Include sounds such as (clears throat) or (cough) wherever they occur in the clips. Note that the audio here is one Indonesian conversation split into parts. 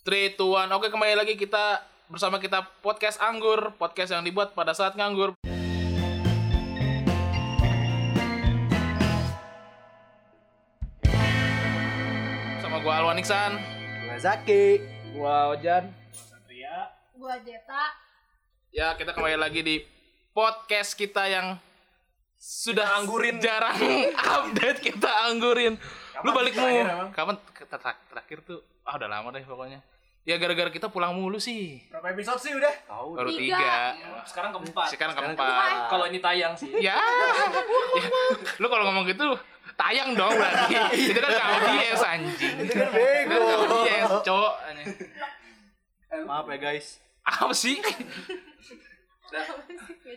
3, 2, 1. Oke kembali lagi kita bersama kita podcast Anggur Podcast yang dibuat pada saat nganggur Sama gua Alwan Iksan Gua Zaki. Gua Ojan. Gua Jeta. Ya kita kembali lagi di podcast kita yang sudah Anggurin. jarang (laughs) update kita anggurin. Lu balik terakhir mulu. Kapan Ter- ter- terakhir tuh? Ah udah lama deh pokoknya. Ya gara-gara kita pulang mulu sih. Berapa episode sih udah? Tahu. Baru Tiga. tiga. Sekarang keempat. Sekarang keempat. Kalau ini tayang sih. Ya. ya. Lu kalau ngomong gitu tayang dong berarti. Itu kan ke audiens anjing. Itu kan bego. kan audiens, cowok. Maaf ya guys. Apa sih?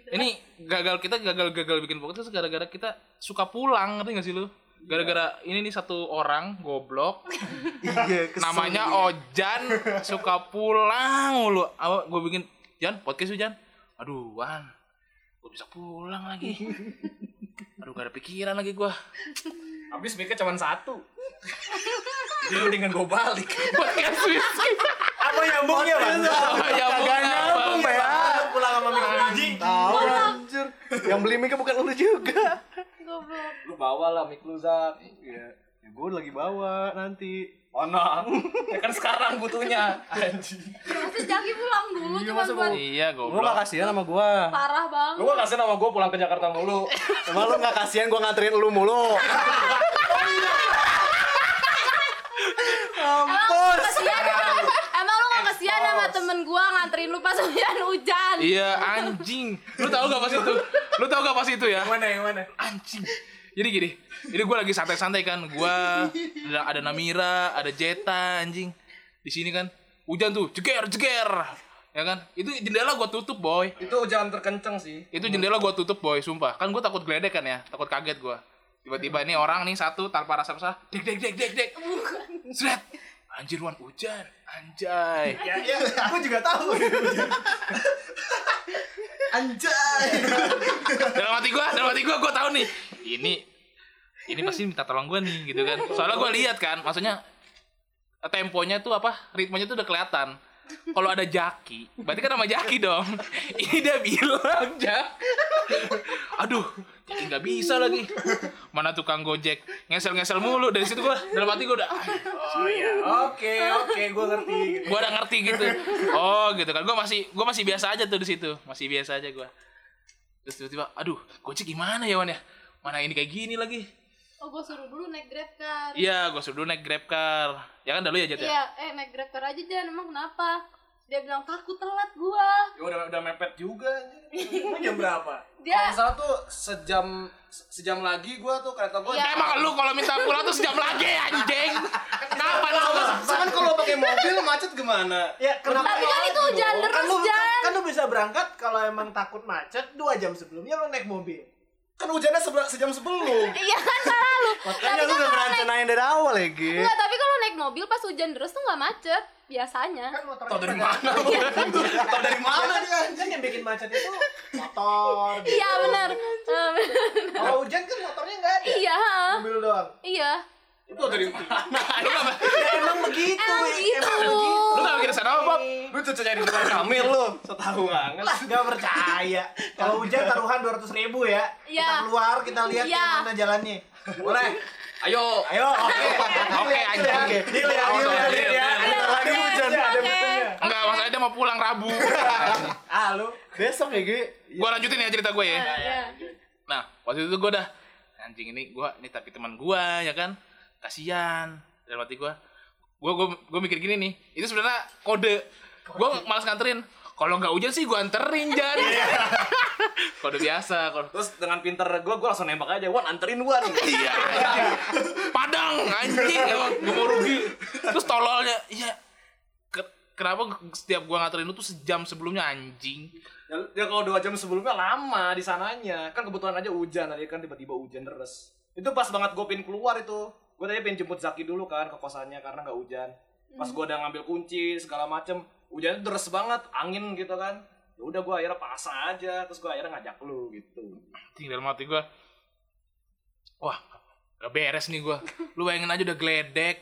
Ini gagal kita gagal-gagal bikin podcast gara-gara kita suka pulang, ngerti gak sih lu? Gara-gara ini nih satu orang goblok (laughs) Iya, namanya Ojan suka pulang mulu. Apa gue bikin Jan podcast lu Jan. Aduh, Wan. Gue bisa pulang lagi. (laughs) Aduh, gak ada pikiran lagi gua. Habis mic cuma satu. Jadi mendingan gua balik. Podcast whisky. Apa nyambungnya, Bang? Oh, ya Kagak nyambung, Bang. ya. Pulang sama. Tahu anjir. Yang beli mic bukan lu juga. Goblok. Lu bawa lah mic lu, Zak. Iya. Ya, gue lagi bawa nanti. Oh, no. Ya kan sekarang butuhnya. Anjing. Masa Jaki pulang dulu Iya, cuma buat Iya, Lu goblok. gak kasihan sama gua. parah banget. Lu gak kasih nama gua pulang ke Jakarta mulu. (laughs) Emang lu gak kasihan gua nganterin lu mulu. (laughs) Lu Ampun. kasihan lu (laughs) kasihan sama temen gua nganterin lu pas (laughs) hujan hujan. Iya, anjing. Lu tahu gak pas itu? Lu tahu gak pas itu ya? Mana yang mana? anjing. Jadi gini ini gue lagi santai-santai kan. Gue ada, ada Namira ada Jeta anjing. Di sini kan hujan tuh jeger jeger. Ya kan? Itu jendela gue tutup boy. Itu jangan terkenceng sih. itu jendela gue tutup boy sumpah. Kan gue takut geledek kan ya? Takut kaget gue tiba-tiba ini orang nih satu tanpa rasa rasa dek dek dek dek. Dek seret anjir wan hujan. Anjay. (laughs) Ya, ya, aku juga tahu. (laughs) Anjay. dalam hati gue dalam hati gue gue tahu nih. Ini ini pasti minta tolong gue nih gitu kan. Soalnya gue lihat kan maksudnya temponya tuh apa ritmenya tuh udah kelihatan kalau ada Jaki berarti kan sama Jaki dong. (laughs) Ini dia bilang Jak. Aduh Jaki nggak bisa lagi. Mana tukang gojek? Ngesel ngesel mulu dari situ gue dalam hati gue udah Oh iya. Oke, oke, gua ngerti. gue udah ngerti gitu. Oh gitu kan. Gue masih gue masih biasa aja tuh di situ. Masih biasa aja gue terus tiba-tiba aduh gojek gimana ya Wan ya? Mana ini kayak gini lagi Oh gua suruh dulu naik grab car. iya gue suruh dulu naik grab car ya kan dah lu ya Jet ya Iya, eh naik grab car aja Jan, emang kenapa? Dia bilang takut telat gua. Ya udah udah mepet juga. Emang jam berapa? (laughs) Dia- Kalau salah tuh sejam sejam lagi gua tuh kereta gua. Iya. emang lu kalau minta pulang tuh sejam lagi anjing kenapa lu Cuman kalau pakai mobil macet gimana? Ya kenapa? Tapi kan itu hujan kan terus lu, Jan. kan, kan lu bisa berangkat kalau emang takut macet dua jam sebelumnya lu naik mobil. Kan hujannya sebel- sejam sebelum. (laughs) Iya kan salah lu. Makanya Tapi lu kan naik merencanain dari awal ya, Gi. Enggak, tapi kalau naik mobil pas hujan deras tuh nggak macet biasanya. Kan motornya Tau dari mana lu? Tau dari mana dia? Kan yang bikin macet itu motor. gitu. Iya benar. Kalau hujan kan motornya nggak ada. Iya. Mobil doang. iya. Itu dari mana? lu gak Ya (laughs) emang begitu. Emang. Emang begitu. lu gak mikir sana apa Bob Lu cucunya di luar kamil lu. Setahu banget. Lah, nggak percaya. Kalau hujan taruhan dua ratus ribu ya. Iya. Kita keluar, kita lihat Iya. yang mana jalannya. Boleh. Ayo. Ayo, oke. Oke, anjing. Oke, deal ya, deal ya, deal, ya. Ada lagi hujan, ada buktinya. enggak masalahnya dia mau pulang Rabu (laughs) Ah, lu. Besok ya, Gi. gue lanjutin ya cerita gue ya Iya. Nah, waktu itu gue dah anjing ini gue ini tapi teman gue ya kan kasihan dalam hati gue gue gue gue mikir gini nih itu sebenarnya kode. Gue malas nganterin. Kalau nggak hujan sih gue anterin Jan. (laughs) Kode biasa kode. Terus dengan pinter gua gua langsung nembak aja. Wan anterin Wan. iya. Padang anjing emang. Gue mau rugi. Terus tololnya iya. Ke- kenapa setiap gue nganterin lu tuh sejam sebelumnya anjing? Ya, ya kalau dua jam sebelumnya lama di sananya. Kan kebetulan aja hujan tadi kan tiba-tiba hujan deras. Itu pas banget gue pengen keluar itu. Gue tadi pengen jemput Zaki dulu kan ke kosannya karena nggak hujan. Pas gue udah ngambil kunci segala macem, hujannya deras banget, angin gitu kan. Ya udah gue akhirnya paksa aja, terus gue akhirnya ngajak lu gitu. anjing dalam hati gue wah gak beres nih gue lu bayangin aja udah geledek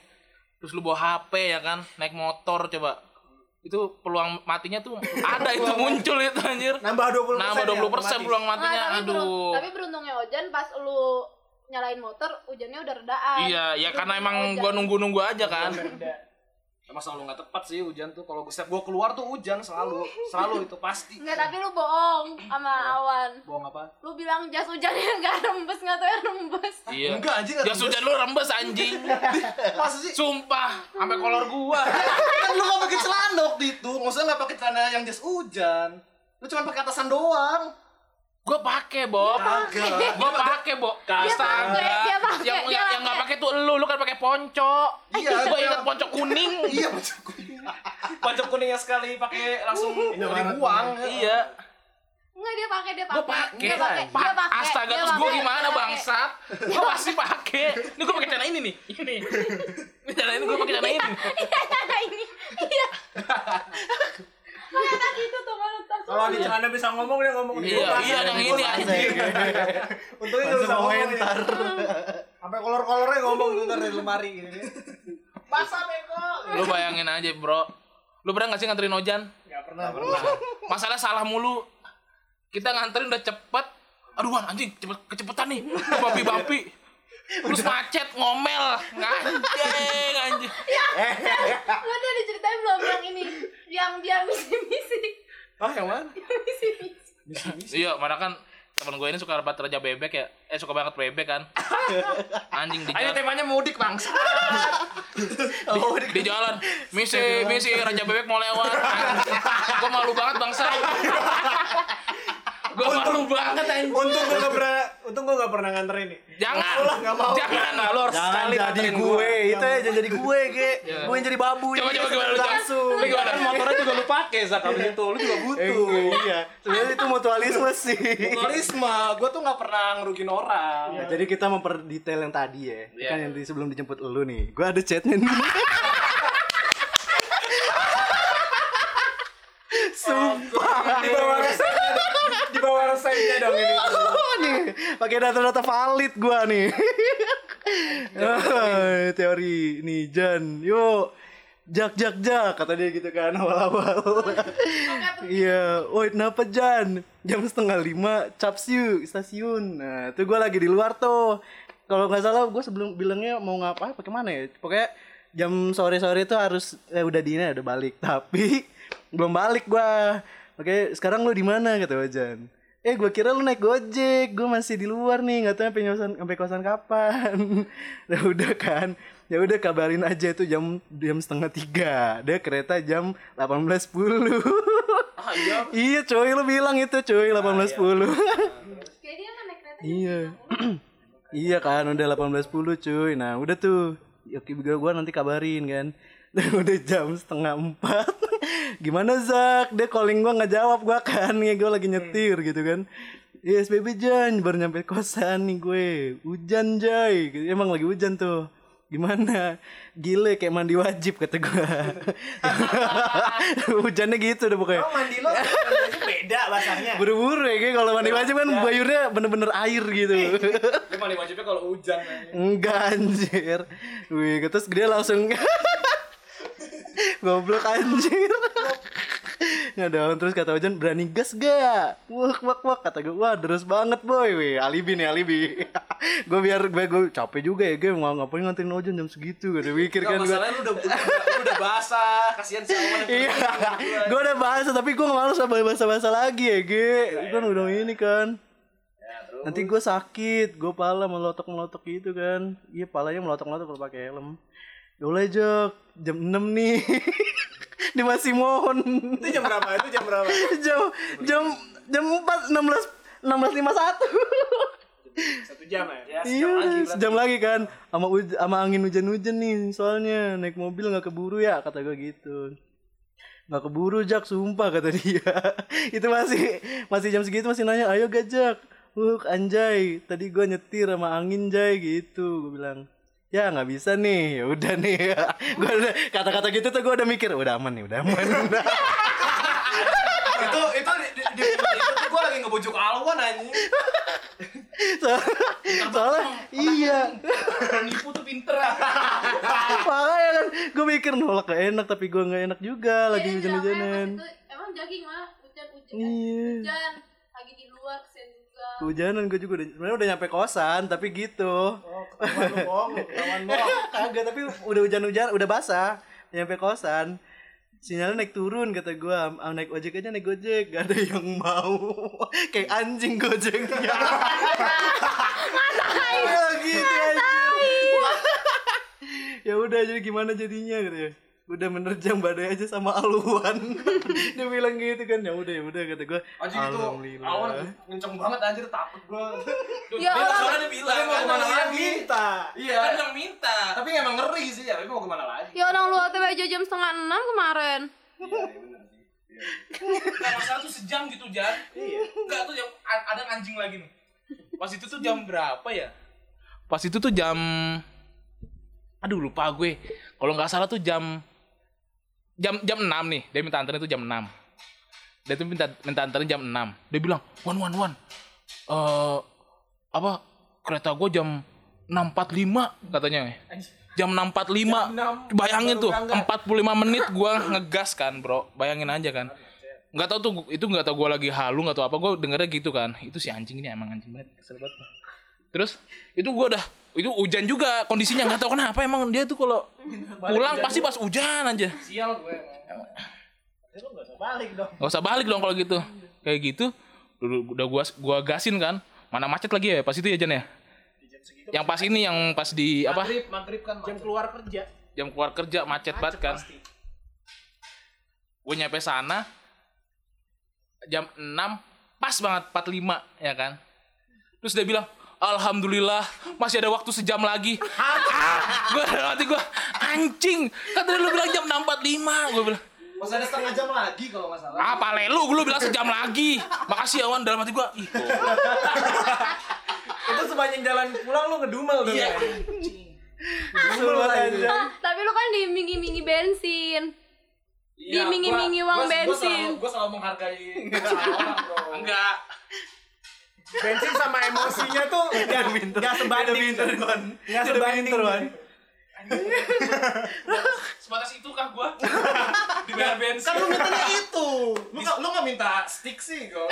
terus lu bawa HP ya kan naik motor coba itu peluang matinya tuh (laughs) ada itu muncul itu anjir Nambah 20% nambah ya, 20 persen otomatis. peluang Nah, matinya tapi, berun- aduh tapi beruntungnya Ojan pas lu nyalain motor hujannya udah redaan. iya ya karena Beruntungnya emang Ojan. gua nunggu-nunggu aja kan Emang selalu nggak tepat sih hujan tuh. Kalau setiap gua keluar tuh hujan selalu, selalu itu pasti. Enggak, tapi lu bohong sama awan. Bohong apa? Lu bilang jas hujannya enggak rembes, enggak tahu yang rembes. iya Enggak anjing. nggak jas hujan lu rembes anjing (laughs) Masa sih? sumpah sampai kolor gua kan lu gak pakai celana waktu itu. Maksudnya gak pakai celana yang jas hujan. Lu cuma pakai atasan doang. Gua pakai bob Kagak. gua pakai bob pakai, dia pakai, yang dia yang pakai. pakai tuh lu lu kan pakai ponco Iya, gua (laughs) iya. ingat ponco kuning Iya pojok kuning. Pojok kuningnya sekali pakai langsung dibuang. iya Enggak dia pakai, dia pakai. Gua pakai. Dia pakai. Pa- Dia pakai. Astaga, terus gua gimana bangsat? Gua pasti pakai. Ini gua pakai celana ini nih. Ini. Ini celana ini gua pakai celana ini. Iya, cara ini. Iya. Pakai kaki itu tuh. Kalau di celana bisa ngomong dia ngomong Iya, iya yang ini anjing. Untungnya nggak usah komentar. Sampai kolor-kolornya ngomong tuh ntar di lemari gitu. Basah beko. Lu bayangin aja, Bro. Lu pernah gak sih nganterin Ojan? Enggak pernah. Masalah salah mulu. Kita nganterin udah cepet. Aduh, anjing, cepet kecepetan nih. Babi-babi. Terus macet, ngomel. Anjing, anjing. Lu dia diceritain belum yang ini? Yang dia misi-misi. Ah, yang mana? Misi-misi. Iya, mana kan temen gue ini suka banget raja bebek ya. Eh, suka banget bebek kan. Anjing di Ah, Ini jalan. temanya mudik bangsa. (laughs) di, di jalan misi misi raja bebek mau lewat gue malu banget bangsa gue malu banget anjing Untung gua enggak pernah untung gua enggak pernah nganterin nih. jangan nggak mau. jangan Lu harus Jangan sekali jadi gue, itu ya jangan jadi gue, Ge. Iya. Gue yang jadi babu. coba ini. coba gimana lu? Langsung. lu gimana Kan motornya juga lu pakai Zak abis itu lu juga Eh, butuh. iya. Sebenarnya itu mutualisme sih. Mutualisme, gue tuh gak pernah ngerugin orang. Nah, jadi kita memperdetail yang tadi ya. Iya. Kan yang di sebelum dijemput lu nih. Gue ada chatnya nih. (laughs) Sumpah. Di bawah resepnya dong. Di resepnya dong ini. (laughs) Nih, pakai data-data valid gua nih. Ah, teori nih Jan, yuk. Jak jak jak kata dia gitu kan awal-awal. Iya, woi kenapa Jan? Jam setengah lima Capsiu stasiun. Nah, itu gua lagi di luar tuh. Kalau nggak salah gua sebelum bilangnya mau ngapa pakai mana ya? Pokoknya jam sore-sore itu harus eh, udah dina udah balik. Tapi belum balik gua. Oke, sekarang lu di mana kata Wajan? Eh, gua kira lu naik Gojek, gua masih di luar nih, nggak tahu sampai kosan sampai kosan kapan. (laughs) ya udah kan. Ya udah kabarin aja itu jam jam setengah tiga. Dia kereta jam 18.10. Ah, iya. (laughs) iya, coy lu bilang itu coy 18.10. Kayak dia kan naik kereta. iya. (clears throat) iya kan udah 18.10 cuy. Nah, udah tuh. Oke, gua, gua nanti kabarin kan. (laughs) Udah jam setengah empat. Gimana Zak? Dia calling gua nggak jawab gua kan. Ya gua lagi nyetir gitu kan. Iya SPB Jan baru nyampe kosan nih gue Hujan Jay Emang lagi hujan tuh Gimana? Gile kayak mandi wajib kata gua (laughs) Hujannya gitu udah pokoknya Oh mandi lo beda bahasanya. Buru-buru ya kayak kalau mandi wajib kan bayurnya bener-bener air gitu mandi wajibnya kalau hujan. Enggak anjir Wih terus dia langsung (laughs) Goblok anjir. Nggak dong Terus kata Ojan berani gas gak? Wak wak wak Kata gue Wah terus banget boy. Wih alibi nih alibi. (laughs) Gue biar gue, gue capek juga ya Gue mau ngapain nganterin Ojan jam segitu? Gue udah mikir Gak kan gue masalahnya lu udah, udah, udah basah, kasihan si Awan yang Iya. Gue udah bahasa Tapi gue gak malu sama bahasa-bahasa lagi ya Ge. Kan udah ini kan. Nanti gue sakit, gue pala melotok-melotok gitu kan. Iya, palanya melotok-melotok kalau pakai helm. Ya udah Jok, jam 6 nih. (laughs) Dia masih mohon. Itu jam berapa? Itu jam berapa? (laughs) jam jam jam 4 16 16.51. Satu jam ya. Ya, sejam Iya, lagi sejam lagi kan. Sama sama angin hujan-hujan nih soalnya naik mobil nggak keburu ya kata gue gitu. Nggak keburu Jak, sumpah kata dia. (laughs) Itu masih masih jam segitu masih nanya, "Ayo gajak." Uh, anjay, tadi gue nyetir sama angin Jay gitu. Gue bilang, "Ya nggak bisa nih, ya udah nih." (laughs) gue udah kata-kata gitu tuh gue udah mikir, udah aman nih, udah aman. (laughs) itu itu di, di, di, itu tuh gue lagi ngebujuk Alwan anjing soalnya, soalnya iya Nipu tuh pinter. makanya kan gue mikir nolak gak enak tapi gue nggak enak juga lagi Iya, hujan-hujanan pas itu Emang jogging mah hujan-hujan. Iya. Hujan. Lagi di. Hujanan gue juga udah sebenarnya udah nyampe kosan tapi gitu. Oh, lu bohong, bohong. (laughs) kagak tapi udah hujan-hujan udah basah nyampe kosan. Sinyalnya naik turun kata gue "Ah, naik ojek aja naik gojek gak ada yang mau. (laughs) Kayak anjing gojeknya (laughs) Ya gitu anjing. ya udah jadi gimana jadinya gitu ya udah menerjang badai aja sama aluan (laughs) dia bilang gitu kan ya udah ya udah kata gue Anjing itu awan kenceng banget anjir takut gua. (laughs) Ya Dia Allah. soalnya dia bilang Tapi mau kan ke mana lagi? Minta. Iya. Kan yang minta. Tapi emang ngeri sih ya, tapi mau ke mana lagi? Ya orang lu OTW aja jam setengah enam kemarin. Iya, iya bener sih. Iya. Masalah tuh sejam gitu, Jan. Iya. Enggak tuh yang a- ada anjing lagi nih. Pas itu tuh jam (laughs) berapa ya? Pas itu tuh jam Aduh lupa gue. Kalau nggak salah tuh jam jam jam 6 nih. Dia minta anterin itu jam 6. Dia tuh minta minta anterin jam 6. Dia bilang, "Wan wan wan. Eh apa kereta gue jam 6.45 katanya. Jam 6.45. Bayangin tuh 45 menit gua ngegas kan, Bro. Bayangin aja kan. Nggak tahu tuh itu nggak tahu gua lagi halu nggak tahu apa gua dengernya gitu kan. Itu si anjing ini emang anjing banget, kesel banget. Terus itu gua udah itu hujan juga kondisinya nggak tahu kenapa emang dia tuh kalau pulang pasti pas hujan aja. Sial gue emang. Ya lu gak usah balik dong. Gak usah balik dong kalau gitu. Kayak gitu dulu udah gua gua gasin kan. Mana macet lagi ya pas itu ya Jan ya? Yang pas ini yang pas di apa? Maghrib, maghrib kan Jam macet. keluar kerja. jam keluar kerja macet banget kan pasti. gue nyampe sana jam 6 pas banget 45 ya kan terus dia bilang Alhamdulillah masih ada waktu sejam lagi. gue hati gue anjing. Kan tadi lu bilang jam 6.45. Gue bilang Masih ada setengah jam lagi kalau nggak salah. apa lelu? Gue bilang sejam lagi. Makasih Awan dalam hati gue. Ih. Itu sepanjang jalan pulang lu ngedumel tuh. Iya. aja. Tapi lu kan diiming-imingi bensin. Iya, Dimingi-mingi uang bensin. selalu- Gua selalu menghargai (laughs) orang bro. Enggak. Bensin sama emosinya tuh gak, gak sebanding. pinter, Wan. Gak Udah sebanding. Sebatas itu kah gue? Dibayar bensin. Kan lu mintanya itu. Lu nggak lu nggak minta stick sih, kok.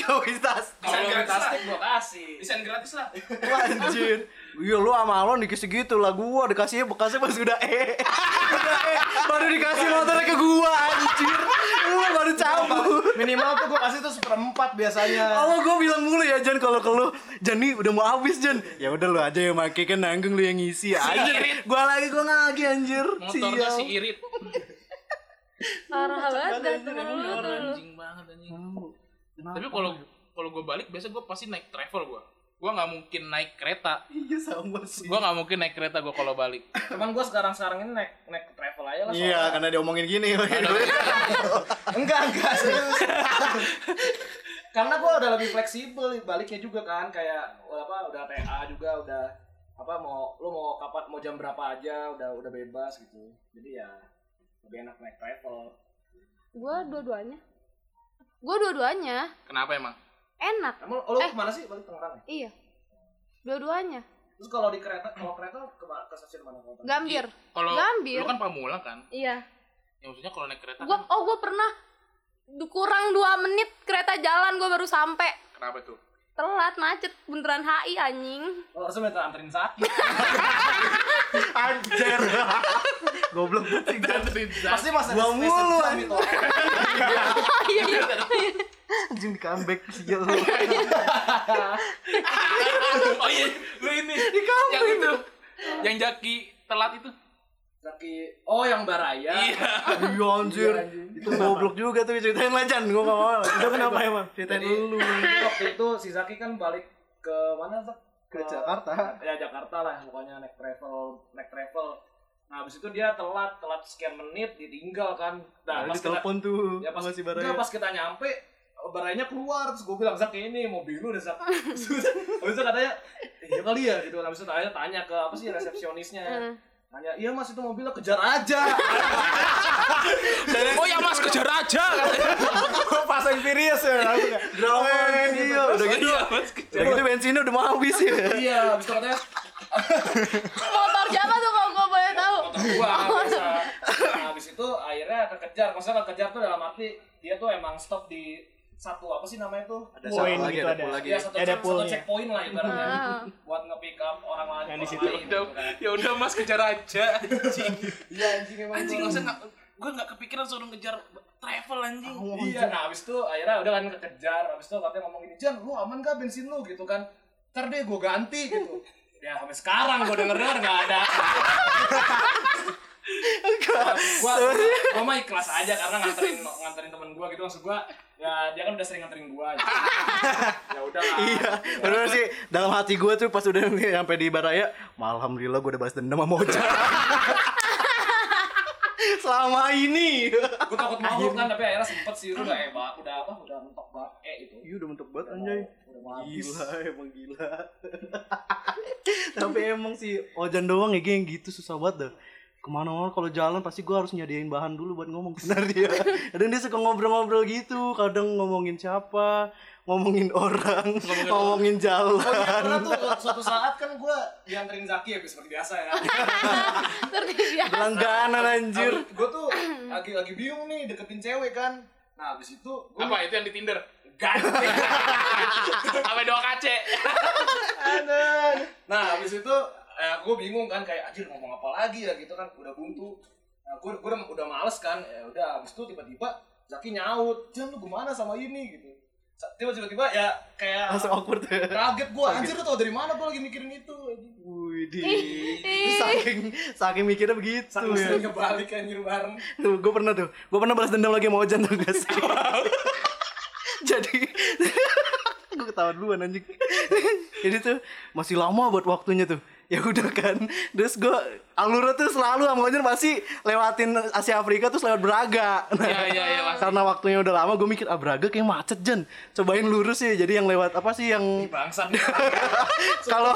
Gak. Desain gratis minta lah. stick gua kasih. Desain gratis lah. Anjir. Iya lu sama Alon dikasih gitu lah gua dikasihnya bekasnya pas udah eh. udah eh baru dikasih motornya ke gua anjir. Lu baru cabut. Minimal tuh gua kasih tuh seperempat biasanya. Allah gua bilang mulu ya Jan kalau ke lu Jan nih udah mau habis Jan. Ya udah lu aja yang make kan nanggung lu yang ngisi anjir. irit. Gua lagi gua lagi anjir. Motornya Sial. si irit. Parah banget. Anjing banget anjing. Tapi kalau kalau gue balik biasa gue pasti naik travel gue. Gue nggak mungkin naik kereta. Iya sama sih. Gue nggak mungkin naik kereta gue kalau balik. Cuman gua sekarang-sekarang ini naik naik travel aja lah. Iya, soalnya. karena diomongin gini. (laughs) Enggak, enggak serius. Karena gua udah lebih fleksibel baliknya juga kan kayak apa udah TA juga udah apa mau lu mau kapan mau jam berapa aja udah udah bebas gitu. Jadi ya lebih enak naik travel. Gua dua-duanya. Gua dua-duanya. Kenapa emang? Enak. Kamu lu Eh. ke mana sih balik Tangerang ya? Iya. Dua-duanya. Terus kalau di kereta kalau kereta ke, ke stasiun mana? Gambir. Kalau Gambir. lu kan pamulang kan? Iya. Ya maksudnya kalau naik kereta Gua kan oh gua pernah kurang dua menit kereta jalan gua baru sampai kenapa tuh? telat macet bundaran HI anjing Oh, harusnya minta anterin sakit. (laughs) Anjir. Goblok banget. Pasti masih ada Gua mulu, anjing. (laughs) oh iya iya Anjing di comeback sial lu. (laughs) oh iya, lu ini. yang itu. Yang jaki telat itu. Zaki, oh yang Baraya. Iya. Iya anjir. Itu goblok juga tuh ceritain lah Jan, gua gak mau. Itu kenapa emang? Ceritain Jadi, lu. waktu itu si Zaki kan balik ke mana tuh? Ke Jakarta. Ya Jakarta lah, pokoknya naik travel, naik travel. Nah, habis itu dia telat, telat sekian menit, ditinggal kan. Nah, Nah, pas di kita, telepon tuh ya pas, masih enggak, pas kita nyampe, barayanya keluar terus gue bilang Zak ini mobil lu deh Zak (laughs) habis itu katanya iya kali ya gitu habis itu tanya tanya ke apa sih resepsionisnya Hmm. tanya iya mas itu mobilnya kejar aja (laughs) Oh ya mas kejar aja. Pas (laughs) and Furious ya langsung ya. Drama gitu. Iya, udah gitu. Iya, Mas. Udah gitu bensinnya udah mau habis ya. Iya, habis itu katanya Motor siapa tuh kalau gue boleh tahu? gua biasa. Nah, habis itu akhirnya kekejar. Maksudnya kekejar tuh dalam arti dia tuh emang stop di satu apa sih namanya tuh? Ada satu lagi, gitu ada ada. pool lagi. Ya satu, Ada check, satu checkpoint lah ibaratnya. Ah. Buat nge-pick up orang lain. Yang di situ. lain Udah, gitu kan. ya udah Mas kejar aja anjing. Iya anjing emang. Anjing nggak usah nggak gue nggak kepikiran suruh ngejar travel anjing. Iya, nah abis itu akhirnya udah kan kekejar, abis itu katanya ngomong gini, Jan, lu aman gak bensin lu gitu kan? Ntar deh gue ganti gitu. (laughs) Ya sampai sekarang gue denger denger nggak ada. (laughs) gua, gua, gua mah ikhlas aja karena nganterin nganterin temen gua gitu maksud gua ya dia kan udah sering nganterin gua gitu. (laughs) ya udah lah. Iya, bener sih. Dalam hati gue tuh pas udah (laughs) sampai di Baraya, alhamdulillah gue udah balas dendam sama Oja. (laughs) Selama ini. gua takut mabuk kan tapi akhirnya sempet sih udah eh ba- udah apa udah mentok banget eh itu Iya udah mentok banget anjay. mau Gila, emang gila. Tapi emang sih Ojan doang ya yang gitu susah banget dah. Ke mana-mana kalau jalan pasti gue harus nyediain bahan dulu buat ngomong (laughs) benar dia. Kadang dia suka ngobrol-ngobrol gitu, kadang ngomongin siapa, ngomongin orang, ngomongin, jalan. Oh iya pernah tuh suatu saat kan gua dianterin Zaki ya seperti biasa ya. (laughs) Terbiasa. Langganan anjir. gue tuh lagi lagi bingung nih deketin cewek kan. Nah abis itu gua Apa itu yang di Tinder? ganti. (laughs) Apa doa kace? nah abis itu eh, gue bingung kan kayak anjir ngomong apa lagi ya gitu kan udah buntu. Nah gue gue udah, udah males kan. Ya udah abis itu tiba-tiba Zaki nyaut, Jan lu gimana sama ini gitu. Tiba-tiba ya kayak Langsung awkward ya. kaget gue anjir lu tau dari mana gue lagi mikirin itu. Wih, saking saking mikirnya begitu Saking ya. sering kebalik anjir bareng. Tuh, gue pernah tuh. Gue pernah balas dendam lagi sama Ojan tuh gak (laughs) sih? (laughs) Jadi (laughs) gue ketawa duluan anjing. Jadi tuh masih lama buat waktunya tuh. (laughs) Ya udah kan. Terus gue alurnya tuh selalu sama Ojan pasti lewatin Asia Afrika terus lewat Braga. Nah, Iya, iya, iya, pasti. Karena waktunya udah lama gue mikir ah Braga kayak macet Jan. Cobain lurus ya. Jadi yang lewat apa sih yang (laughs) kalau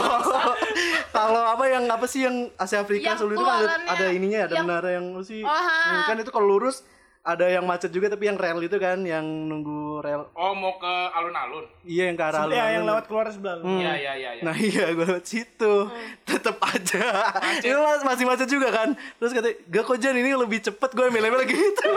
kalau apa yang apa sih yang Asia Afrika Yang itu kan ada, ada ininya ada Yang- menara yang sih Oh, kan itu kalau lurus ada yang macet juga tapi yang rel itu kan yang nunggu rel Oh mau ke alun-alun? iya yang ke arah Ya yang alun-alun. lewat keluar sebelah lu. Iya iya iya. iya. Nah iya gue lewat situ Tetep aja Itu mas- masih macet juga kan Terus kata Gak kok Jan ini lebih cepet gue milih gitu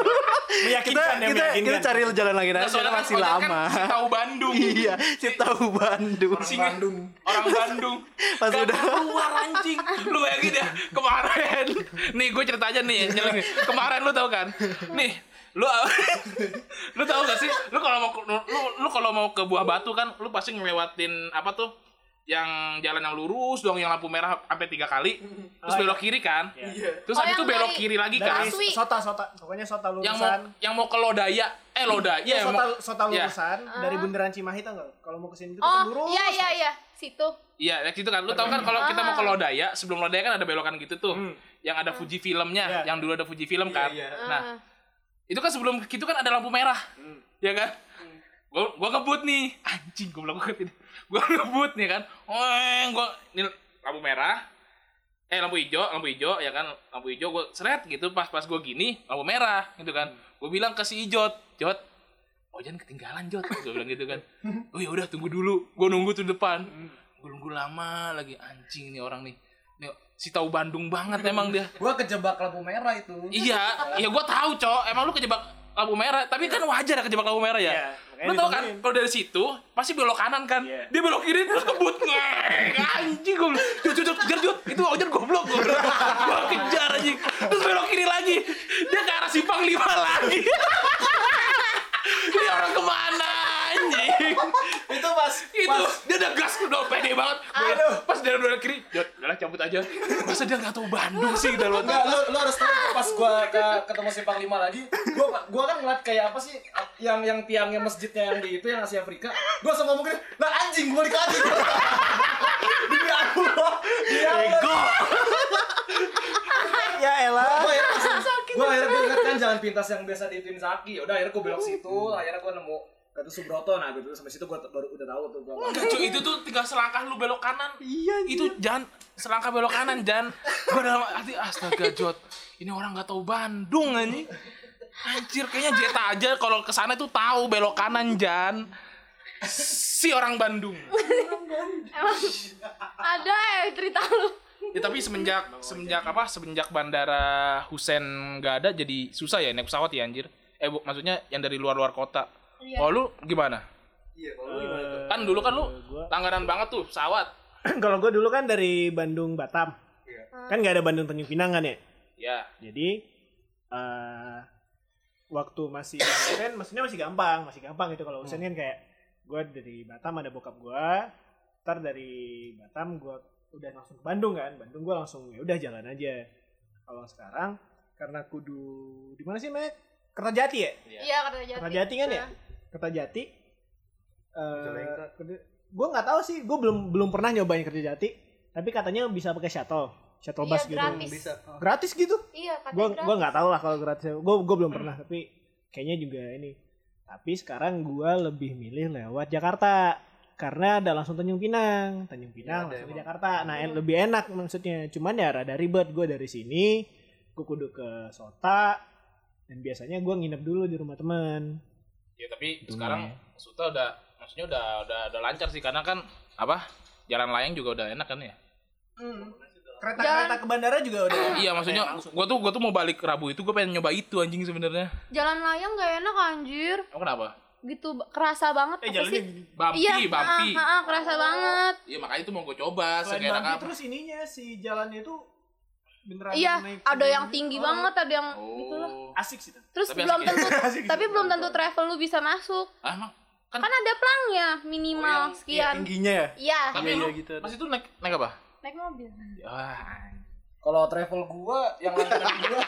Meyakinkan kita, ya, kita, kita meyakinkan. cari jalan lagi Nah, nah, soalnya kan masih Ojek lama Kan si tahu Bandung. Iya si tahu Bandung Si Bandung. Orang Bandung. (laughs) Pas Gak udah- keluar anjing. Lu bayangin ya kemarin. Nih gue cerita aja nih. Kemarin lu tau kan? Nih lu (laughs) lu tahu gak sih lu kalau mau ke- lu, lu kalau mau ke buah batu kan lu pasti ngelewatin apa tuh yang jalan yang lurus doang yang lampu merah sampai tiga kali terus belok kiri kan terus Oh, habis itu belok dari- kiri lagi kan Dari sota sota pokoknya sota yang mau yang mau ke Lodaya eh Lodaya Ya, yang sota, mau sota ya. lulusan dari bundaran Cimahi tau nggak? Kalau mau ke sini itu Oh, kan lurus. iya iya iya. Situ. Iya, ya gitu kan. Lu tau kan kalau kita mau ke Lodaya, sebelum Lodaya kan ada belokan gitu tuh. Yang ada Fuji filmnya, Iya. yang dulu ada Fuji film kan. iya. Nah, itu kan sebelum gitu kan ada lampu merah. Ya kan? Gua gua ngebut nih. Anjing gua bilang ini. Gua ngebut nih kan. Weng, gua ini lampu merah. Eh lampu hijau, lampu hijau ya kan. Lampu hijau gua seret gitu pas pas gua gini, lampu merah gitu kan. Gua bilang ke si Ijot, Jot, Oh jangan ketinggalan Jot, gue bilang gitu kan. (laughs) Oh ya udah tunggu dulu, gue nunggu tuh depan. Gue nunggu lama lagi anjing nih orang nih. Si tahu Bandung banget emang dia. Gua kejebak lampu merah itu. Iya, iya gue tahu cok. Emang lu kejebak lampu merah, tapi kan wajar ya kejebak lampu merah ya. Iya, lu tau kan, kalau dari situ pasti belok kanan kan. Iya. Dia belok kiri terus kebut. Anjing gue, jut jut jut kejar jut. Itu wajar goblok gue. Gue kejar anjing. Terus belok kiri lagi. Dia ke arah simpang lima lagi. (laughs) Ini orang ke mana? Itu pas itu pas dia udah gas udah pede banget Gua- Aduh. pas dari dari kiri Jod, udah cabut aja masa dia nggak tahu Bandung sih dalam Enggak, lu, lu harus tahu pas gua ke, ketemu Simpang 5 lagi, gua gua kan ngeliat kayak apa sih yang yang tiangnya masjidnya yang di itu yang Asia Afrika. Gua sama ngomong gini, "Lah anjing, gua balik lagi." (laughs) Demi Allah. Allah. Ego Ya elah. Gua akhirnya ingat kan jalan pintas yang biasa di tim Zaki. Udah akhirnya gua belok situ, akhirnya gua nemu Gatu Subroto nah gitu sampai situ gua t- baru udah tahu tuh gua. Cuy, itu tuh tinggal selangkah lu belok kanan Iya itu jangan selangkah belok kanan Jan gua dalam hati astaga Jod ini orang nggak tahu Bandung anjing Anjir, kayaknya Jeta aja kalau ke sana tuh tahu belok kanan, Jan. Si orang Bandung. Emang ada ya cerita lu. Ya tapi semenjak semenjak apa? Semenjak bandara Husen nggak ada jadi susah ya naik pesawat ya anjir. Eh bu, maksudnya yang dari luar-luar kota. Iya. Kalau lu gimana? Iya, kalau lu gimana tuh? Kan dulu kan lu langganan banget tuh pesawat. (clears throat) Kalau gue dulu kan dari Bandung Batam. Iya. Kan nggak ada Bandung Tanjung Pinang kan ya. Ya. Jadi eh waktu masih (coughs) Usen, maksudnya masih gampang, masih gampang gitu kalau Usen kan kayak gue dari Batam ada bokap gue, ntar dari Batam gue udah langsung ke Bandung kan, Bandung gue langsung ya udah jalan aja. Kalau sekarang karena kudu di mana sih Mek? Kertajati ya? Iya kata jati. Kertajati kan ya? Kertajati. Eh, gue nggak tahu sih, gue belum belum pernah nyobain Kertajati, tapi katanya bisa pakai shuttle, shuttle Iya, bus gitu. gratis. Bisa. Gratis gitu? Iya gue gua nggak tahu lah kalau gratis gue gue belum pernah tapi kayaknya juga ini tapi sekarang gue lebih milih lewat Jakarta karena ada langsung Tanjung Pinang Tanjung Pinang ada langsung ke. Jakarta nah en- lebih enak maksudnya cuman ya rada ribet gue dari sini gue kudu ke Sota dan biasanya gue nginep dulu di rumah teman Ya tapi Itu sekarang. Suta udah maksudnya udah udah udah lancar sih karena kan apa? Jalan layang juga udah enak kan ya? kereta kereta ke bandara juga udah (coughs) Iya maksudnya gua tuh gua tuh mau balik Rabu itu gua pengen nyoba itu anjing sebenarnya. Jalan layang gak enak anjir. Emang kenapa? Gitu kerasa banget eh apa jalannya sih? Bumpy, Iya, bumpy. ah, ah, ah, kerasa banget. Iya makanya itu mau gua coba selain apa. terus ininya si jalannya itu beneran Iya, naik ada yang gitu. tinggi Oh, banget, ada yang gitu lah. Oh. asik sih. Terus Tapi belum ya? tentu (laughs) Asik sih. tapi belum tentu travel lu bisa masuk. Ah, emang kan Kan ada pelangnya minimal Oh, yang- sekian. Tingginya ya? Iya, tapi Iya, lu iya, gitu. pas itu naik naik apa? naik mobil. Wah. Kalau travel gua yang langganan gua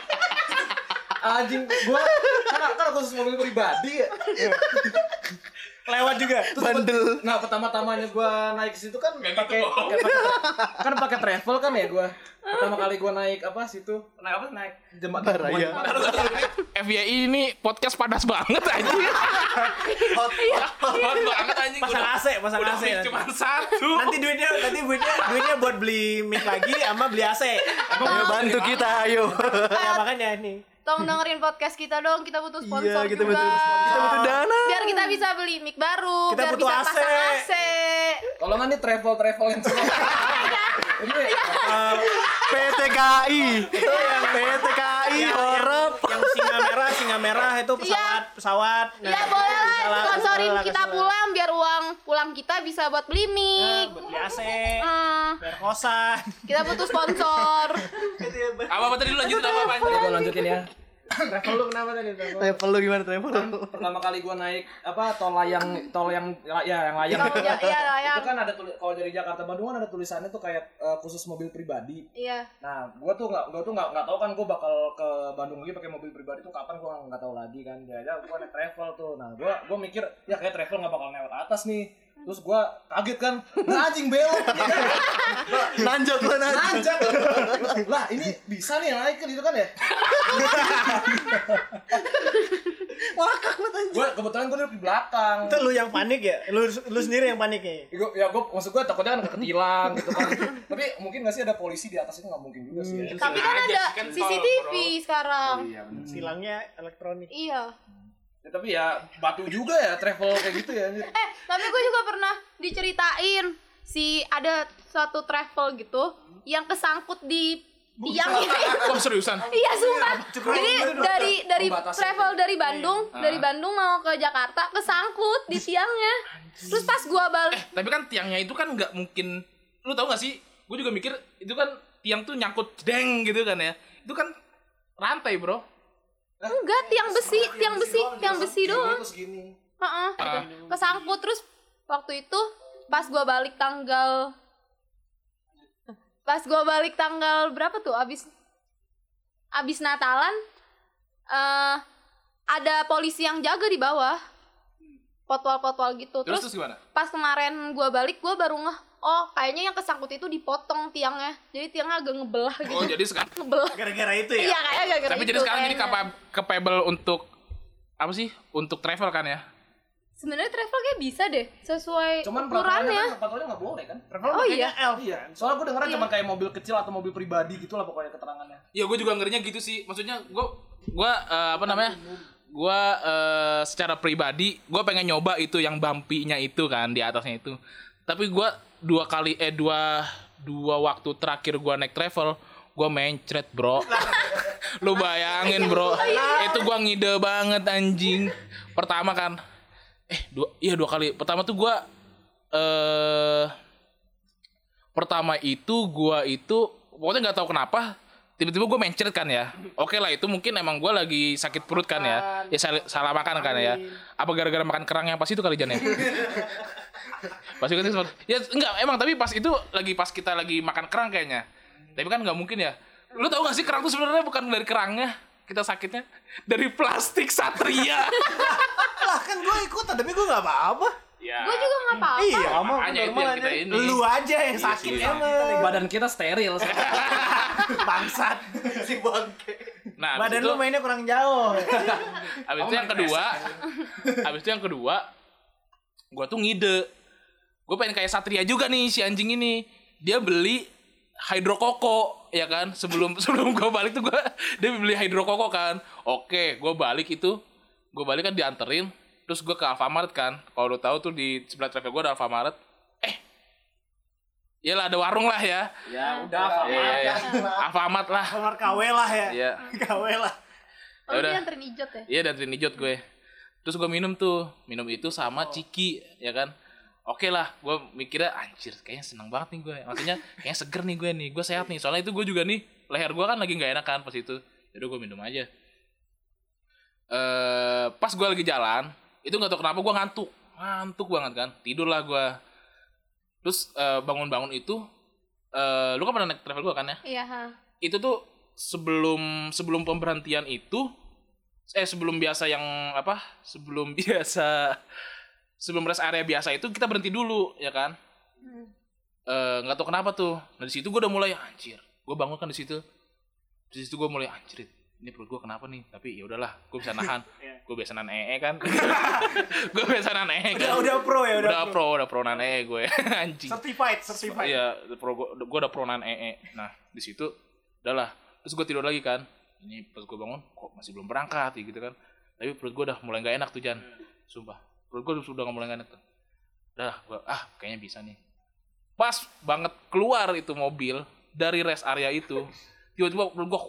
(laughs) anjing gua kan kan khusus mobil pribadi ya. Lewat juga Bandel. Nah, pertama-tamanya gua naik ke situ kan pakai gitu, pakai- kan pakai travel kan ya gua. Pertama kali gua naik apa situ? Naik apa? Naik jembatan. Baraya. (laughs) FYI ini podcast padas banget anjing. Hot, hot, hot. Hot banget anjing. pasang Udah- AC pasang Udah AC cuma satu. nanti duitnya nanti duitnya duitnya buat beli mic lagi sama beli AC Ayo bantu kita, ayo. ya makanya ini Tolong dengerin podcast kita dong, kita butuh sponsor Iya, kita juga. butuh kita butuh dana. Biar kita bisa beli mic baru, Kita biar butuh bisa AC. pasang AC. Kalau nggak nih travel travel yang semua. Ini uh, PTKI. Itu yang PTKI, orang. yang singa merah singa merah itu pesawat pesawat Nah, Ya boleh lah sponsorin kita lah. pulang biar uang pulang kita bisa buat beli Ya, mic. buat beli AC Hmm, biar kosan kita butuh sponsor. (laughs) Apa apa tadi lu lanjutin apa apa gua lanjutin ya. (coughs) travel lu kenapa tadi travel Travel lu gimana travel lu? Pertama kali gua naik apa tol layang tol yang ya yang layang. Oh, ya, iya layang. Itu kan ada tulis kalau dari Jakarta Bandung kan ada tulisannya tuh kayak eh, khusus mobil pribadi. Iya. Nah, gua tuh nggak, gua tuh nggak nggak tahu kan gua bakal ke Bandung lagi pakai mobil pribadi tuh kapan gua nggak tahu lagi kan. Ya, ya gua naik travel tuh. Nah, gua gua mikir ya kayak travel nggak bakal lewat atas nih. Terus gua kaget kan, nah, anjing belok. (laughs) Nanjak lu nanjak. Nanjak. lah, ini bisa nih naik kan itu kan ya? (laughs) Wakak lu anjing. Gua kebetulan gua duduk di belakang. itu lu yang panik ya lu lu sendiri yang panik ya Gua, ya gua maksud gua takutnya kan ketilang gitu kan. Tapi mungkin nggak sih ada polisi di atas itu nggak mungkin juga sih. Ya. Tapi kan ada kan CCTV sekarang. Iya, bener. silangnya elektronik Iya. Ya, tapi ya batu juga ya travel kayak gitu ya. anjir. Eh, tapi gue juga pernah diceritain si ada suatu travel gitu yang kesangkut di tiang ini. (laughs) Wah seriusan. Iya sumpah. Jadi dari dari Pembatasnya. travel dari Bandung, dari Bandung mau ke Jakarta kesangkut di tiangnya. Terus pas gua balik, Eh tapi kan tiangnya itu kan nggak mungkin. Lu tau gak sih? Gue juga mikir itu kan tiang tuh nyangkut deng gitu kan ya. Itu kan rantai bro. Enggak tiang besi, tiang besi, tiang besi doang. Terus gini. Heeh. Ah. Kesangkut terus waktu itu pas gua balik tanggal pas gua balik tanggal berapa tuh abis abis Natalan eh ada polisi yang jaga di bawah potwal-potwal gitu Terus terus terus gimana? pas kemarin gua balik gua baru ngeh oh kayaknya yang kesangkut itu dipotong tiangnya jadi tiangnya agak ngebelah gitu Oh jadi sekarang. ngebelah gara-gara itu ya iya kayaknya gara-gara Tapi itu jadi sekarang jadi kayaknya. capa- capable untuk apa sih? Untuk travel kan ya? sebenarnya travel kayak bisa deh sesuai Cuman ukurannya peraturannya peraturannya nggak boleh kan? travel Oh, iya. L Iya. Soalnya gue dengeran Iya. cuma kayak mobil kecil atau mobil pribadi gitu lah pokoknya keterangannya. Ya gue juga ngerinya gitu sih. Maksudnya gue gua eh, apa namanya? Gua eh, secara pribadi gua pengen nyoba itu yang bumpy-nya itu kan di atasnya itu. Tapi gua dua kali eh dua dua waktu terakhir gua naik travel gua mencret bro. (laughs) Lu bayangin bro. (laughs) Itu gua ngide banget anjing. Pertama kan eh dua iya dua kali. Pertama tuh gua eh pertama itu gua itu pokoknya nggak tahu kenapa tiba-tiba gue mencret kan ya. Oke lah itu mungkin emang gua lagi sakit perut kan ya. Ya salah, salah makan kan ya. Apa gara-gara makan kerang yang pas itu kali Jan ya (laughs) pas itu kan ya enggak emang tapi pas itu lagi pas kita lagi makan kerang kayaknya. Tapi kan nggak mungkin ya. Lu tau gak sih kerang tuh sebenarnya bukan dari kerangnya kita sakitnya? Dari plastik satria. Lah kan gue ikutan tapi gue gak apa-apa. Ya. Gue juga nggak apa-apa. iya. Makanya itu yang kita ini. Lu aja yang sakit sih. emang. Badan kita steril. (laughs) bangsat. Si bangke. nah badan itu, lu mainnya kurang jauh. Abis itu yang kedua abis itu yang kedua gua tuh ngide gue pengen kayak satria juga nih si anjing ini dia beli hidrokoko ya kan sebelum (laughs) sebelum gue balik tuh gue dia beli hidrokoko kan oke gue balik itu gue balik kan dianterin terus gue ke Alfamart kan kalau lu tahu tuh di sebelah travel gue ada Alfamart eh Iyalah ada warung lah ya. Ya udah, Iya, iya, iya. Alfamart lah. kamar KW lah ya Iya. (laughs) KW lah Oh, Ya udah. dia anterin ijot ya? Iya dan Trinijot gue. Terus gue minum tuh, minum itu sama Ciki, ya kan. Oke lah, gue mikirnya anjir, kayaknya seneng banget nih gue. Maksudnya kayaknya seger nih gue nih, gue sehat nih. Soalnya itu gue juga nih, leher gue kan lagi nggak enak kan pas itu. Jadi gue minum aja. Eh, pas gue lagi jalan, itu nggak tau kenapa gue ngantuk, ngantuk banget kan. Tidur lah gue. Terus eh, bangun-bangun itu, eh, lu kan pernah naik travel gue kan ya? Iya, ha. itu tuh sebelum sebelum pemberhentian itu eh sebelum biasa yang apa sebelum (laughs) biasa sebelum rest area biasa itu kita berhenti dulu ya kan Hmm. Eh, nggak tahu kenapa tuh nah di situ gue udah mulai anjir gue bangun kan di situ di situ gue mulai anjir ini perut gue kenapa nih tapi ya udahlah gue bisa nahan (laughs) Iya. gue biasa nahan ee kan (laughs) gue biasa nahan ee udah kan udah pro ya udah, udah pro udah pro nahan ee gue (laughs) anjing certified certified Iya, pro gue udah pro nan ee. Nah, di situ udahlah. Terus gue tidur lagi kan. Ini pas gue bangun kok masih belum berangkat ya gitu kan. Tapi perut gue udah mulai gak enak tuh Jan. Sumpah. Perut gue udah mulai gak enak tuh. Udah, gue ah kayaknya bisa nih. Pas banget keluar itu mobil dari rest area itu. Tiba-tiba perut gue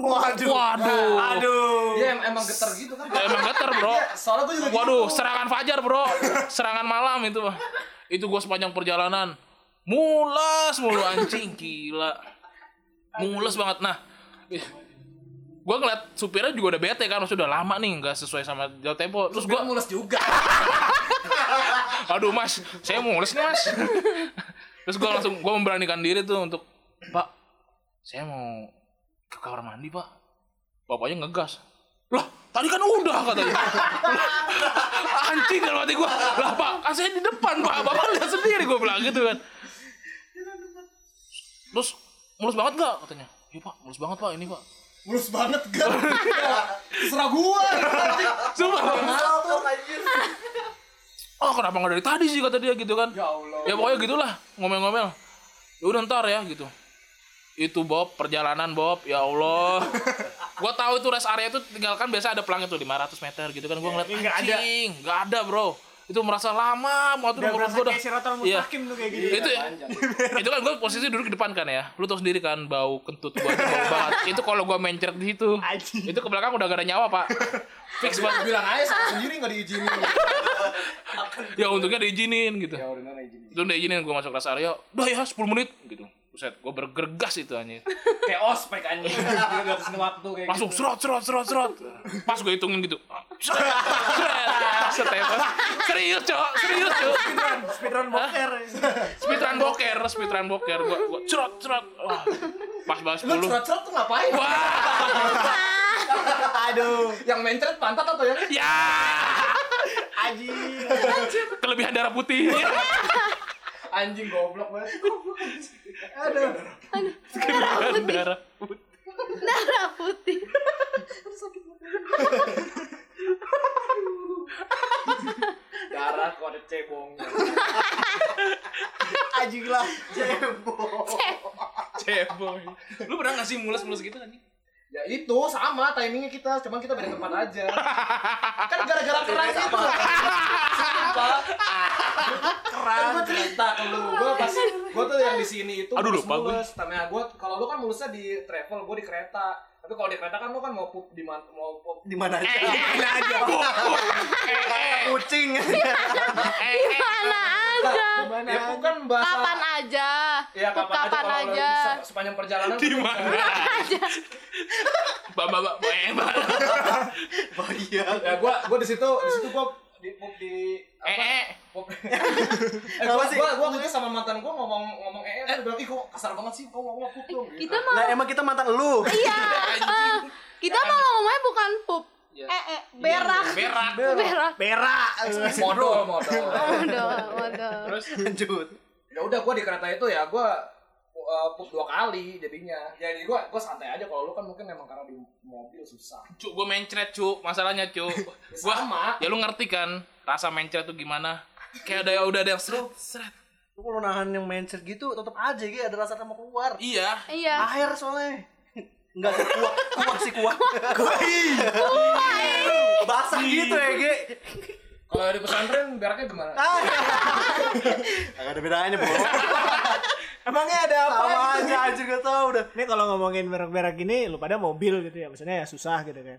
Waduh. Waduh. aduh Dia emang geter gitu kan. Ya, emang geter bro. Soalnya gue juga gitu. Waduh, serangan fajar bro, serangan malam itu. Itu gue sepanjang perjalanan mules mulu anjing gila, mules banget. Nah, gue ngeliat supirnya juga udah bete kan, maksudnya udah lama nih nggak sesuai sama jauh tempo. Terus gue, mules juga. (laughs) aduh mas, saya mules nih mas. (laughs) Terus gue langsung gue memberanikan diri tuh untuk, Pak, saya mau ke kamar mandi pak. Bapaknya ngegas. Lah, tadi kan udah katanya. (laughs) Anjing dalam hati gue. Lah pak, kan saya di depan pak. Bapak lihat sendiri gue bilang gitu kan. Terus, mulus banget gak katanya? Iya pak, mulus banget pak ini pak. Mulus banget kan. (laughs) Terserah gue. Sumpah. Ngantuk anjir. Oh kenapa nggak dari tadi sih kata dia gitu kan? Ya Allah. Ya pokoknya gitulah ngomel-ngomel. Ya udah ntar ya gitu. Itu Bob perjalanan Bob ya Allah. gua tahu itu rest area itu tinggal kan biasa ada pelangnya tuh 500 meter gitu kan gua ngeliat Ini nggak ada. nggak ada bro. Itu merasa lama mau tuh nomor udah. kayak siratal Iya. tuh kayak gitu Itu itu kan gua posisi duduk di depan kan ya. Lu tau sendiri kan bau kentut tuh bau banget. (laughs) Itu kalau gua mencret di situ. Itu ke belakang udah gak ada nyawa, Pak. Fix banget. Bilang aja sama sendiri gak diizinin. (laughs) Ya untungnya diizinin gitu. Ya udah nggak izinin. itu udah izinin gue masuk rest area udah ya 10 menit gitu Buset, gue bergergas itu anjir (laughs) Kayak ospek anjing. Dia batasin waktu kayak langsung gitu. serot serot serot serot. Pas gue hitungin gitu. Seret seret seret serius cok serius cok. Speedrun speedrun boker. Speedrun boker speedrun boker. Gue gue cerot cerot Wah, pas bahas Lu 10 curhat-curhat tuh ngapain? wah. (laughs) Aduh. Yang mencret pantat atau yang ya. Anjing. Kelebihan darah putih (laughs) anjing goblok banget. aduh kelebihan darah putih Darah putih. Darah kok ada cebong. anjing lah. Ceboy lu pernah ngasih mules mules gitu kan Ya itu sama timingnya kita, cuman kita beda tempat aja. (laughs) kan gara-gara keran itu. Sumpah. Kan gue cerita ke lu, gue pas gue tuh yang di sini itu Aduh, mulus lupa gue. mulus. Nah, gue kalau lu kan mulusnya di travel, gue di kereta. Tapi kalau di kereta kan lu kan mau pup di mana mau pup Di mana aja? Mana aja. (laughs) Kucing. Mana aja. Ya bukan bahasa Kapan aja. Ya kapan, kapan aja, kalau aja. bisa sepanjang perjalanan Di mana? aja. Mbak, mbak, mbak, mbak. Oh iya. Ya gua gua di situ di situ gua di pup di Eh, eh. pup. (laughs) eh, gua, Apa sih? gua gua waktu sama mantan gua ngomong ngomong eh eh bilang ih kok kasar banget sih kok ngomong pup dong. Kita mau Lah emang kita mantan lu. Iya. (laughs) eh, kita mau ngomongnya bukan pup. Iya. Eh, eh, berak. Berak. Berak. Berak. modal modal. Waduh, waduh. Terus Lanjut. ya udah gua di kereta itu ya gua uh, pup dua kali jadinya. Jadi gua gua santai aja kalau lu kan mungkin emang karena di mobil susah. Cuk, gue mencret, cuk. Masalahnya, cuk. (laughs) Gua, Sama. ya lu ngerti kan rasa mencret tuh gimana? Kayak ada udah ada yang seret, seret. Lu kalau nahan yang mindset gitu tetap aja gitu ada rasa mau keluar. Iya. Iya. Air soalnya. Enggak sih kuah, kuah sih kuah. Basah gitu ya, Ge. Kalau di pesantren beraknya gimana? Enggak ada bedanya, Bro. Emangnya ada apa? Sama aja anjir gak tau udah. Ini kalau ngomongin berak-berak gini, lu pada mobil gitu ya, maksudnya ya susah gitu kan.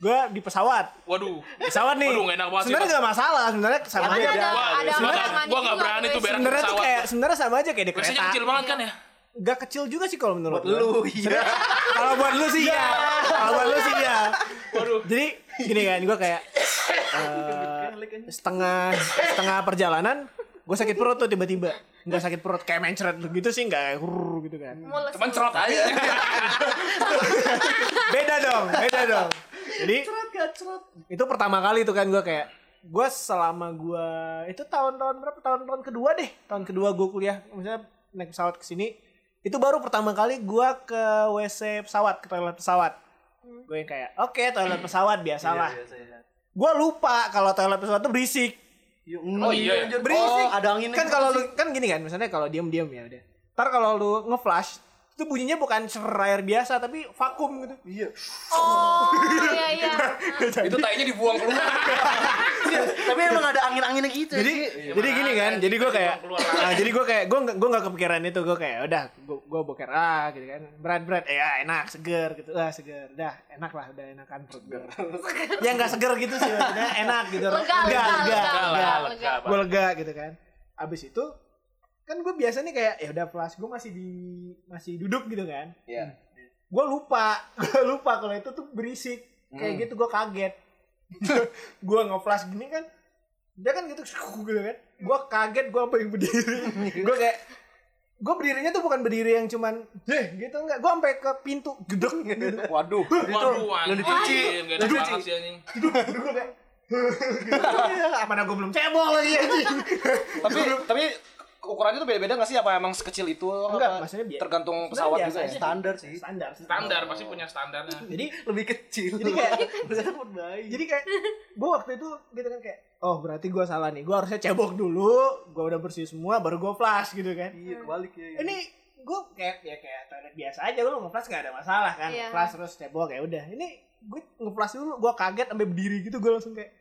Gua di pesawat, Waduh. pesawat nih. Waduh, nggak enak banget Sebenarnya gak masalah, sebenarnya sama Ada aja. ada ada nggak berani tuh berak. Sebenarnya tuh pesawat. kayak sebenarnya sama aja kayak di Biasanya kereta. kecil banget kan ya? Gak kecil juga sih kalau menurut Buat lu, iya. Kalau buat lu sih ya. Kalau buat lu sih ya. Waduh. Jadi gini kan, gue kayak (laughs) eh, setengah setengah perjalanan gue sakit perut tuh tiba-tiba nggak sakit perut kayak mencret gitu sih nggak hurr gitu kan Mules. Cuman cerot aja. (laughs) beda dong beda dong jadi itu pertama kali tuh kan gue kayak gue selama gue itu tahun-tahun berapa tahun-tahun kedua deh tahun kedua gue kuliah misalnya naik pesawat ke sini itu baru pertama kali gue ke WC pesawat ke toilet pesawat. Gue yang kayak oke toilet pesawat biasalah. gue lupa kalau toilet pesawat tuh berisik. Oh iya. anjir, berisik. Oh, ada angin kan kalau lu kan gini kan misalnya kalau diem-diem ya udah. Ntar kalau lu nge-flash itu bunyinya bukan air biasa tapi vakum gitu Iya. Oh, iya iya. (laughs) Itu tainya dibuang keluar. Tapi emang ada angin-anginnya gitu. jadi jadi gini kan jadi gue kayak nah, jadi gue kayak gue gue nggak kepikiran itu gue kayak udah gue gue boker ah gitu kan berat berat eh ah, enak seger gitu ah seger dah enak lah udah enakan gue ya nggak seger gitu sih maksudnya enak gitu Lega, lega, lega, lega, lega. gue lega gitu kan abis itu kan gue biasanya kayak ya udah flash gue masih di masih duduk gitu kan. Iya. gue lupa (laughs) gue lupa kalau itu tuh berisik. Kayak gitu gue kaget. (laughs) Gue nge-flash gini kan dia kan gitu gitu kan. Gue kaget gue apa yang berdiri. (laughs) Gue kayak gue berdirinya tuh bukan berdiri yang cuman deh gitu enggak. Gue sampai ke pintu gedek gitu. Waduh. Waduh, Udah dicuci. banget sih anjing. gue kayak mana gue belum cebol lagi anjing. Tapi tapi ukurannya tuh beda-beda nggak sih apa emang sekecil itu Enggak, apa? maksudnya biasa. tergantung pesawat Sebenarnya juga ya Standar sih. standar Standar, pasti punya standarnya. (laughs) jadi Lebih kecil. Jadi kayak- (laughs) Ternyata bayi. jadi kayak gue waktu itu gitu kan kayak oh berarti gue salah nih gue harusnya cebok dulu gue udah bersih semua baru gue flash gitu kan Iya, kebalik ya. ini gue kayak ya kayak toilet biasa aja lu nge-flash gak ada masalah kan Iya. flash terus cebok ya udah ini gue nge-flash dulu gue kaget sampai berdiri gitu gue langsung kayak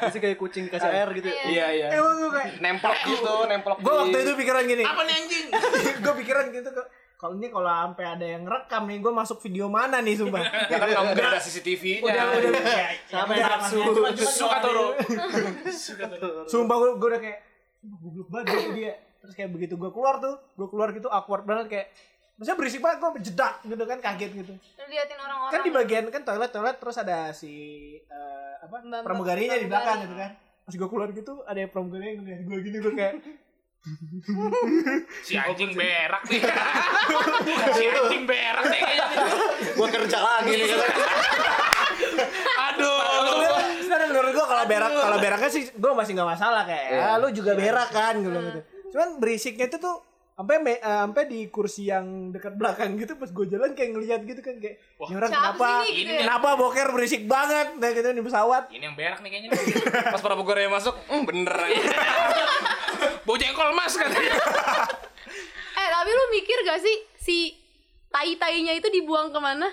Masih kayak kucing dikasih air gitu. ya. iya iya. Emang gue kayak nemplok gitu nemplok gue waktu itu pikiran gini. Apa nih anjing? (laughs) gue pikiran gitu kok kalau ini kalau sampai ada yang rekam nih gue masuk video mana nih sumpah? Ya kan kamu gak ada CCTV-nya udah udah. Ya udah, nafsu. maksudnya cuma- cuma Suka Toro. sumpah gue, gue udah kayak sumpah goblok banget gitu dia. Terus kayak begitu gue keluar tuh gue keluar gitu awkward banget kayak Maksudnya berisik banget gue jedak gitu kan kaget gitu Lu liatin orang-orang. kan di bagian kan toilet toilet terus ada si eh, apa Mbak-mbak pramugarinya di belakang gitu kan pas gue keluar gitu ada yang pramugari yang ngeliat gue gini gue kayak (laughs) Si anjing berak nih. (laughs) si anjing berak nih kayaknya. nih. Gua kerja lagi nih. (laughs) Aduh. sebenarnya menurut gue kalau berak kalau beraknya sih gue masih nggak masalah kayak ah, lu juga berak kan gitu gitu cuman berisiknya itu tuh sampai me- eh, sampai di kursi yang dekat belakang gitu pas gue jalan kayak ngeliat gitu kan kayak ini orang Siapa kenapa sih ini gitu ya? kenapa boker berisik banget nah gitu di pesawat Ini yang berak nih kayaknya. (laughs) pas para yang masuk hmm, bener aja (laughs) Bau jengkol mas katanya. Eh tapi lu mikir gak sih si tai-tainya itu dibuang ke mana?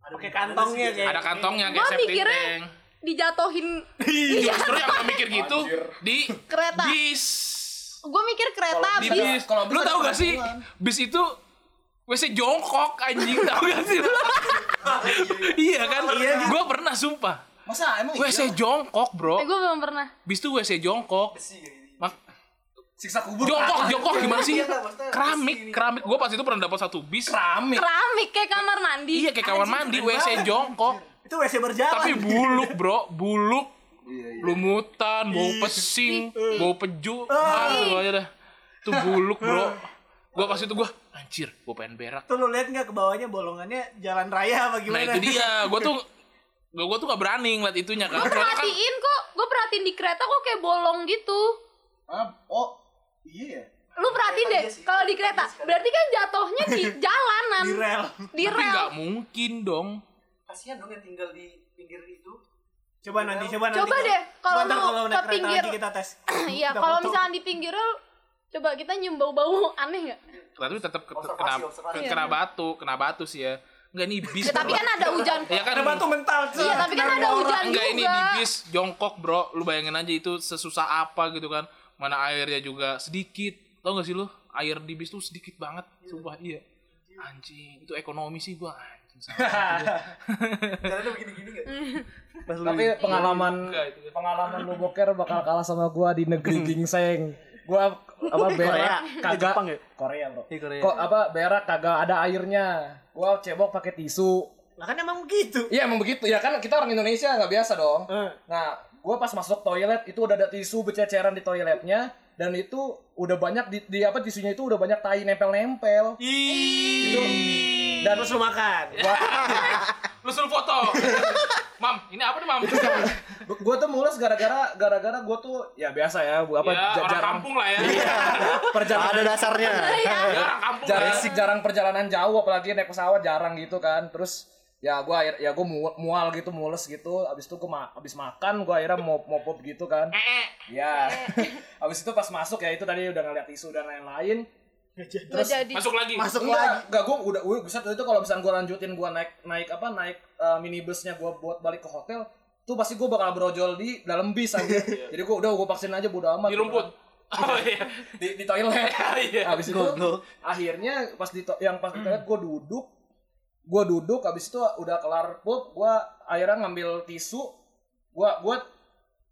Pakai kantongnya kayak. ada kantongnya kayak Gua septic mikirnya- tank dijatohin (laughs) justru yang gak mikir gitu di Kereta. bis gue mikir kereta di bis. bis kalau bis lu tau gak sih? bis itu WC jongkok anjing. Tau gak sih? Lu? (laughs) iya kan? Gue pernah sumpah. Masa emang WC jongkok bro. Eh, gue belum pernah. Bis tuh WC jongkok. Mak- siksa kubur? jongkok jongkok gimana sih? Iya, keramik keramik. Gue pas itu pernah dapat satu bis. Keramik. keramik kayak kamar mandi. Iya kayak kamar mandi WC jongkok. Itu WC berjalan. tapi buluk bro buluk Iya, iya. lumutan bau pesing bau peju ah semuanya dah. Itu buluk bro. Gua pas itu gua anjir gua pengen berak. Tuh lu lihat nggak ke bawahnya bolongannya jalan raya apa nah gimana? itu dia. Gua tuh (laughs) gua, gua tuh gak berani ngeliat itunya kan. Gue kan perhatiin kok gue perhatiin di kereta kok kayak bolong gitu. Ah, oh, iya ya. lu perhatiin deh kalau di kereta berarti kan jatuhnya di (laughs) jalanan. Di rel. di tapi rel. nggak mungkin dong. Kasihan dong yang tinggal di pinggir itu. Coba nanti, coba nanti. Coba deh, kalau lu kalau ke pinggir- lagi kita tes. (clears throat) iya kalau misalnya di pinggir coba kita nyium bau-bau (laughs) aneh nggak? Tapi tetap ke, kena, ke- kena batu kena batu sih ya. Enggak nih bis ya, tapi kan ada hujan. Ya kan? Ada batu mental. iya tapi kan ada hujan enggak ini juga. di bis jongkok bro. Lu bayangin aja itu sesusah apa gitu kan. Mana airnya juga sedikit. Tau gak sih lu? Air di bis tuh sedikit banget. Sumpah iya. Anjing itu ekonomi sih gua anjing Jalannya (laughs) begini-gini gak? (laughs) Tapi pengalaman pengalaman lu boker bakal kalah sama gua di negeri gingseng. Gua apa berak kagak Jepang ya? Korea, Bro. Iya, Korea. Kok apa berak kagak ada airnya. Gua cebok pakai tisu. Lah kan emang begitu. Iya emang begitu ya kan kita orang Indonesia nggak biasa dong. Eh. Nah, gua pas masuk toilet itu udah ada tisu bececeran di toiletnya dan itu udah banyak di, di apa tisunya itu udah banyak tai nempel-nempel. Itu dan Terus lu makan. gua, (laughs) lu suruh foto. Mam ini apa nih mam? Gua tuh mules gara-gara gara-gara gua tuh ya biasa ya gua apa ya orang jarang. kampung lah ya. Perjalanan Ada dasarnya. ya orang kampung. jarang jarang perjalanan jauh apalagi naik pesawat jarang gitu kan. Terus ya gua akhir- ya gua mu- mual gitu mules gitu. Abis itu gua ma- abis makan gua akhirnya mau mau pop gitu kan. Ya (laughs) abis itu pas masuk ya itu tadi udah ngeliat isu dan lain-lain Nggak jadi. Masuk lagi? Masuk enggak lagi. enggak gua udah gua bisa itu kalau misalnya gua lanjutin gua naik naik apa naik uh, minibusnya gua buat balik ke hotel tuh pasti gua bakal brojol di dalam bis aja. Jadi gua udah gua vaksin aja bodo amat. Di rumput? Oh iya. Di, di toilet. (laughs) Iya. Habis itu Goblok. akhirnya pas di to- yang pas di toilet gue duduk gue duduk habis itu udah kelar pup gue akhirnya ngambil tisu gue gue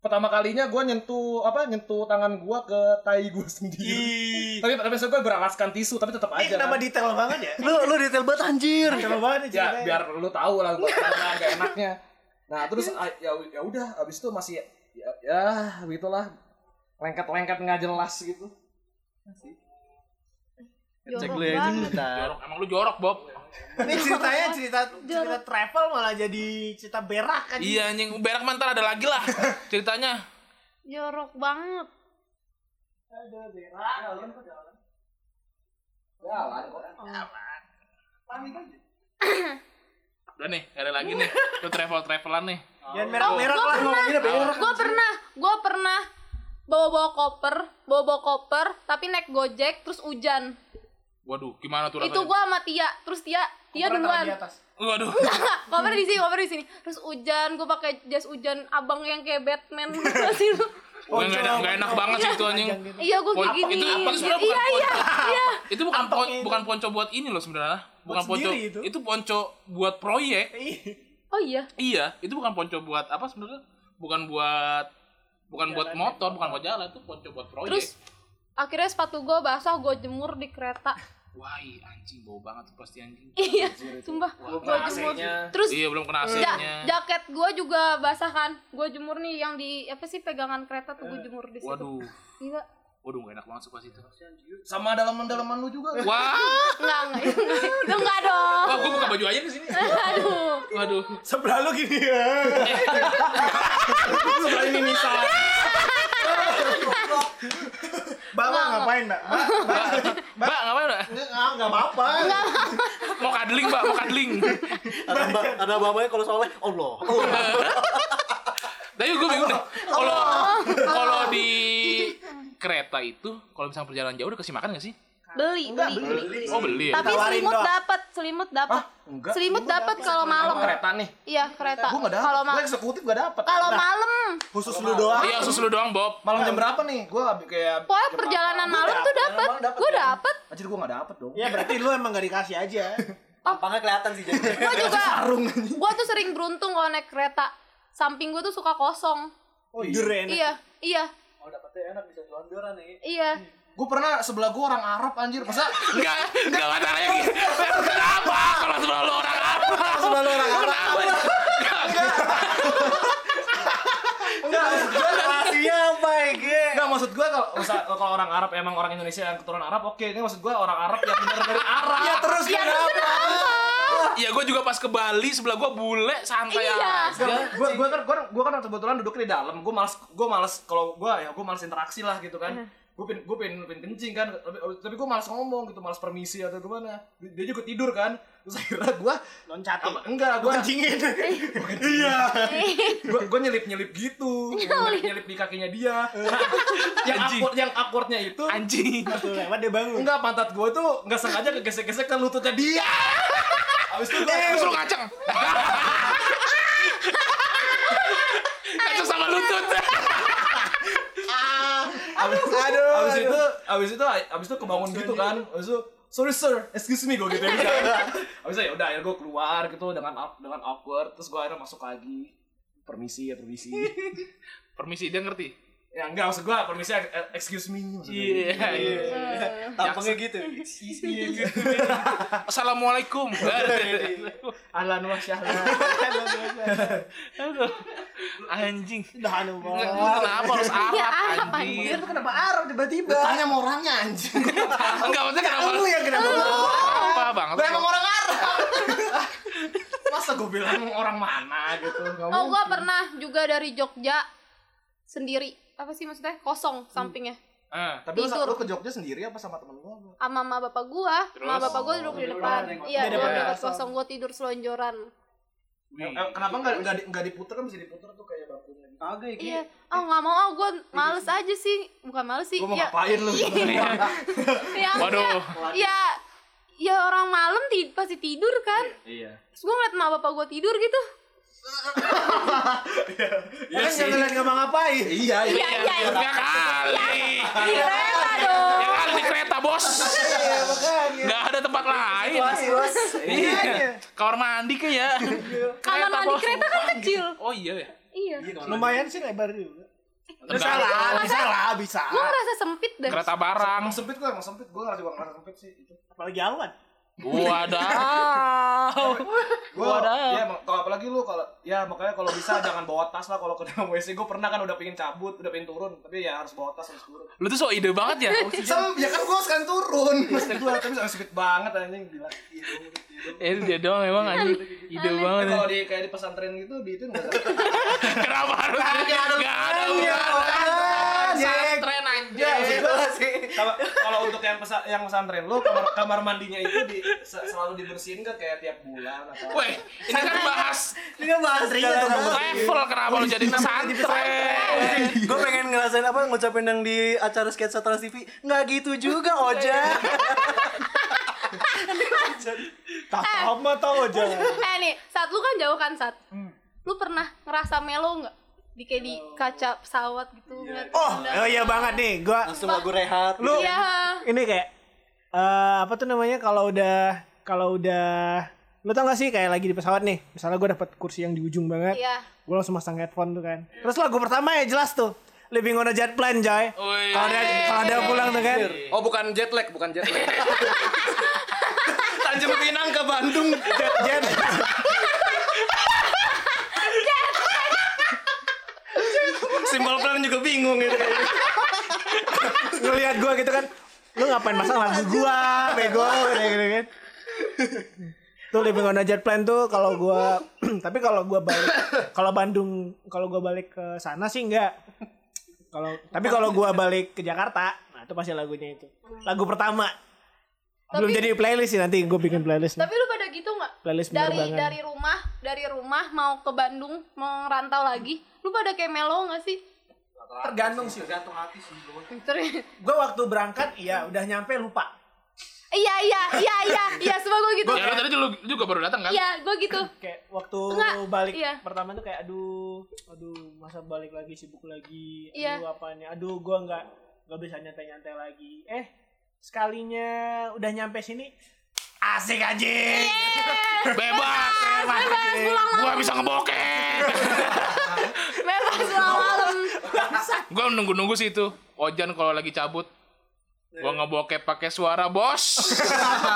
pertama kalinya gue nyentuh apa nyentuh tangan gue ke tai gue (laughs) sendiri tapi tapi gue beralaskan tisu tapi tetap Ini aja kenapa kan. detail banget ya? (laughs) Lu lu detail banget anjir. Detail banget nih ya ceritanya. biar lu tahu lah gue gak enaknya nah terus ah, ya ya udah habis itu masih ya, ya begitulah lengket-lengket nggak jelas gitu Cek Jorok lu ya bentar. jorok emang lu jorok Bob Ini ceritanya cerita cerita travel malah jadi cerita berak kan. iya anjing. Berak mantar ada lagi lah. (laughs) Ceritanya. Jorok banget. Udah nih gak ada lagi nih. Lu travel travelan nih. Jangan berak-berak gue lah. pernah gue pernah gue pernah bawa bawa koper bawa bawa koper tapi naik gojek terus hujan waduh gimana tuh itu gue sama Tia terus Tia Tia duluan di atas. (laughs) waduh. (laughs) Koper di sini koper di sini. Terus hujan gue pakai jas hujan abang yang kayak Batman. (laughs) Sih lu? Gak, gak, enak, gak enak banget sih itu anjing. iya gue kayak gini. itu sebenarnya? Bukan iya iya iya. Itu bukan pon, itu. bukan ponco buat ini loh sebenarnya. Bukan ponco itu. itu ponco buat proyek. Ih, oh iya? Iya itu bukan ponco buat apa sebenarnya? Bukan buat bukan buat motor bukan buat jalan. Itu ponco buat proyek. Terus akhirnya sepatu gue basah gue jemur di kereta wah iya, anjing bau banget tuh pasti anjing. (laughs) Iya sumpah. Gue jemur. terus iya belum kena Ja- AC-nya. jaket gue juga basah kan. Gue jemur nih yang di apa sih pegangan kereta tuh gue jemur di situ. waduh. Gila. waduh gak enak banget suka situ sama dalaman-dalaman lu juga. Wah. Enggak enggak itu enggak dong. Wah gue buka baju aja di sini. Aduh. Waduh. Sebelah lu gini. Ya. sebelah ini misal Mbak, Mbak, ngapain, Mbak? Mbak, Mbak, mbak ngapain mbak Enggak, enggak apa-apa. mau kadling mbak mau kadling Ada mbak, ada bapaknya kalau soalnya Allah. Tapi gue bingung deh. Kalau kalau di kereta itu, kalau misalnya perjalanan jauh udah kasih makan gak sih? Beli, Enggak, beli. beli. Oh beli ya? Tapi Tawarin selimut doang. dapat, selimut dapat. Enggak. Selimut dapat kalau malam. kereta nih. Iya, kereta. Gue gak dapet. Kalau Gue ma- eksekutif gak dapet. kalau malam, Khusus lu doang. Iya khusus lu doang Bob Malam jam berapa nih? Gue kayak... pokoknya perjalanan malam tuh dapat. Gue dapat. Anjir gue gak dapet dong. Ya berarti lu emang gak dikasih aja. Tampangnya kelihatan sih jadi. Gue juga. Gue tuh sering beruntung kalau naik kereta. Samping gue tuh suka kosong. Oh iya. Iya, iya, Oh dapetnya enak bisa jualan nih. iya. Gue pernah sebelah gue orang Arab anjir. Masa Enggak, enggak masalahnya gitu. Kenapa kalau sebelah lu orang Arab? Sebelah lu orang Arab. Enggak, Rahasia apa ya? Enggak maksud gue kalau kalau orang Arab emang orang Indonesia yang keturunan Arab oke ini maksud gue orang Arab yang benar dari Arab. Iya terus kenapa? Iya gue juga pas ke Bali sebelah gue bule santai Iya. aja. Gue gue kan gue gue kan kebetulan duduknya di dalam. Gue malas gue malas kalau gue ya gue malas interaksi lah gitu kan. Gue pengen gue pengen pengen kencing kan. Tapi, tapi gue malas ngomong gitu, malas permisi atau gimana. Dia juga tidur kan. Terus akhirnya gue Loncatin. apa, enggak gue (laughs) kencingin. iya. Gue gue nyelip nyelip gitu. Nyelip nyelip di kakinya dia. (laughs) Yang awkward yang awkwardnya itu Anjing. (laughs) Tuh lewat dia bangun. Enggak, pantat gue tuh nggak sengaja kegesek-gesek ke lututnya dia. Abis itu gue Eh, suruh kacang. kacang sama lutut. abis, Aduh, abis itu abis itu abis itu kebangun gitu kan. Abis itu sorry sir, excuse me gue gitu kan. (laughs) Abis itu ya udah akhirnya gue keluar gitu dengan dengan awkward terus gue akhirnya masuk lagi. Permisi ya permisi. (laughs) Permisi dia ngerti. Ya enggak maksud gue permisi eh, excuse me maksudnya. Iya, iya. Tampangnya (laughs) gitu. Assalamualaikum. (laughs) Ahlan wa sahlan. Aduh. Anjing. Subhanallah. Kenapa harus Arab Iya, Arab, anjing? Kenapa Arab tiba-tiba? Tanya sama orangnya anjing. Enggak maksudnya kenapa? Lu yang kenapa? Apa banget? Gue emang orang Arab. Masa gue bilang orang mana gitu? Oh, gue pernah juga dari Jogja sendiri. Apa sih maksudnya? Kosong sampingnya. Eh, Tapi lu, tidur. lu ke Jogja sendiri apa sama temen lu? Sama mama bapak gua, mama bapak gua duduk di depan. Iya, Dia dia depan dekat kosong. gua tidur selonjoran. Eh, eh, kenapa nggak nggak di- nggak diputer kan bisa diputer tuh kayak bangkunya. Kagak ya. Iya, oh nggak mau, oh gue males aja sih, bukan males sih. Gue mau ya, ngapain lu? (laughs) ya, Waduh. ya, ya orang malam ti pasti tidur kan. Iya. Terus gue ngeliat mama bapak gue tidur gitu. Ya kan jangan lihat nggak ngapain. Iya, Iya, iya, iya. Ya kali. Di kereta dong. Ya kali di kereta, Bos. Iya. Enggak ada tempat lain. Bos. Iya. Kamar mandi kayak ya. Kamar mandi kereta kan kecil. Oh iya ya. Iya. Lumayan sih lebar juga. Enggak. Bisa lah, bisa lah, bisa. Gue ngerasa sempit deh. Kereta barang. Sempit gue emang sempit. Gue ngerasa juga ngerasa sempit sih. Itu. Apalagi awan. Wadaw. Wadaw. ya kalau apalagi lu kalau ya makanya kalau bisa jangan bawa tas lah kalau ke dalam (laughs) WC. Gue pernah kan udah pengen cabut, udah pengen turun, tapi ya harus bawa tas harus turun. Lu tuh so ide banget ya. (laughs) Sem, ya kan gue sekarang turun. Maksudnya gue tapi sangat sempit banget anjing gila. Eh dia doang emang anjing. Ide banget. Kalau di kayak di pesantren gitu di itu enggak (laughs) Kenapa harus enggak ada Pesantren anjing. kalau kalau untuk yang pesa, yang pesantren lu kamar kamar mandinya itu di, se- selalu dibersihin kan kayak tiap bulan atau Weh, ini kan bahas Ini kan bahas ringan tuh. level kenapa lu jadi pesantren? Gue pengen ngerasain apa ngucapin yang di acara sketsa Trans TV. Nggak gitu juga, Oja. Tak sama tau aja. Eh nih, saat lu kan jauh kan saat. Lu pernah ngerasa melo nggak? Di kayak di kaca pesawat gitu ngeliat Oh, benda. oh iya banget nih. Gua Langsung lagu rehat. lu Iya. ini kayak eh apa tuh namanya kalau udah kalau udah lu tau gak sih kayak lagi di pesawat nih misalnya gue dapet kursi yang di ujung banget Iya. gue langsung masang headphone tuh kan terus lagu pertama ya jelas tuh Living on a Jet Plane coy kalau dia kalau dia pulang tuh kan Oh bukan jet lag, bukan jet lag. (laughs) Tanjung Pinang ke Bandung. jet, jet. Simbol plan juga bingung gitu. (laughs) ngelihat gue gitu kan lu ngapain masang lagu gua bego gitu kan. Tuh living on a jet plane tuh kalau gua (clears throat) tapi kalau gua balik kalau Bandung kalau gua balik ke sana sih enggak. Kalau tapi kalau gua balik ke Jakarta nah itu pasti lagunya itu. Lagu pertama belum Tapi- jadi playlist sih nanti gue bikin playlist. Tapi lu pada gitu nggak? Playlist dari penerbangan. dari rumah, dari rumah mau ke Bandung, mau ngerantau lagi, lu pada kayak melo nggak sih? tergantung sih Tergantung hati sih. bro. Ter- gue waktu berangkat iya udah nyampe lupa iya iya iya iya iya semua gue gitu Ya lu tadi lu juga baru datang kan? iya gue gitu (clears throat) kayak waktu Enggak, balik iya. pertama tuh kayak aduh aduh masa balik lagi sibuk lagi Iya. aduh apa nih aduh gua nggak nggak bisa nyantai-nyantai lagi eh sekalinya udah nyampe sini asik aja (laughs) Bebas. bebas pulang Gua bisa ngebokeh. (laughs) bebas pulang malam Gua nunggu-nunggu sih itu. Ojan kalau lagi cabut. Gua ngebokeh pakai suara bos.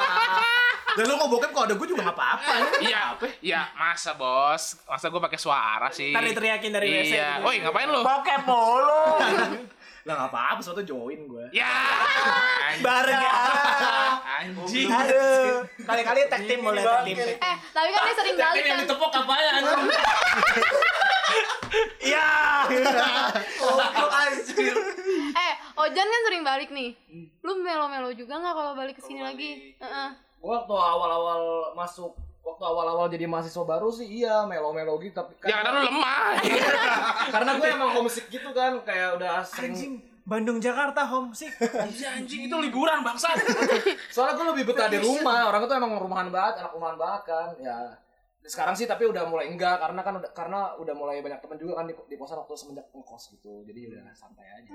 (laughs) Dan lu mau bokep kalau ada gue juga gak apa-apa. Iya, iya, masa bos? Masa gua pakai suara sih? Ntar diteriakin dari WC Iya. Woi, ngapain lu? bokep mulu Lah gak apa-apa, soalnya join gue. Ya. (laughs) bareng ya Anjing. aduh kali-kali tag team boleh tag team tag team. eh tapi kan dia sering balik yang kan ditepuk apa (laughs) ya iya Goblok anjir. eh Ojan kan sering balik nih lu melo-melo juga nggak kalau balik ke sini lagi Heeh. Gua waktu awal-awal masuk waktu awal-awal jadi mahasiswa baru sih iya melo-melo gitu tapi Ya karena lu lemah. (laughs) karena gue emang homesick gitu kan kayak udah sering anjing Bandung Jakarta homesick Iya anjing itu liburan bangsat. (laughs) soalnya gue lebih betah di rumah orang itu emang rumahan banget anak rumahan banget kan ya sekarang sih tapi udah mulai enggak karena kan udah karena udah mulai banyak teman juga kan di, di kosan waktu semenjak ngekos gitu jadi udah santai aja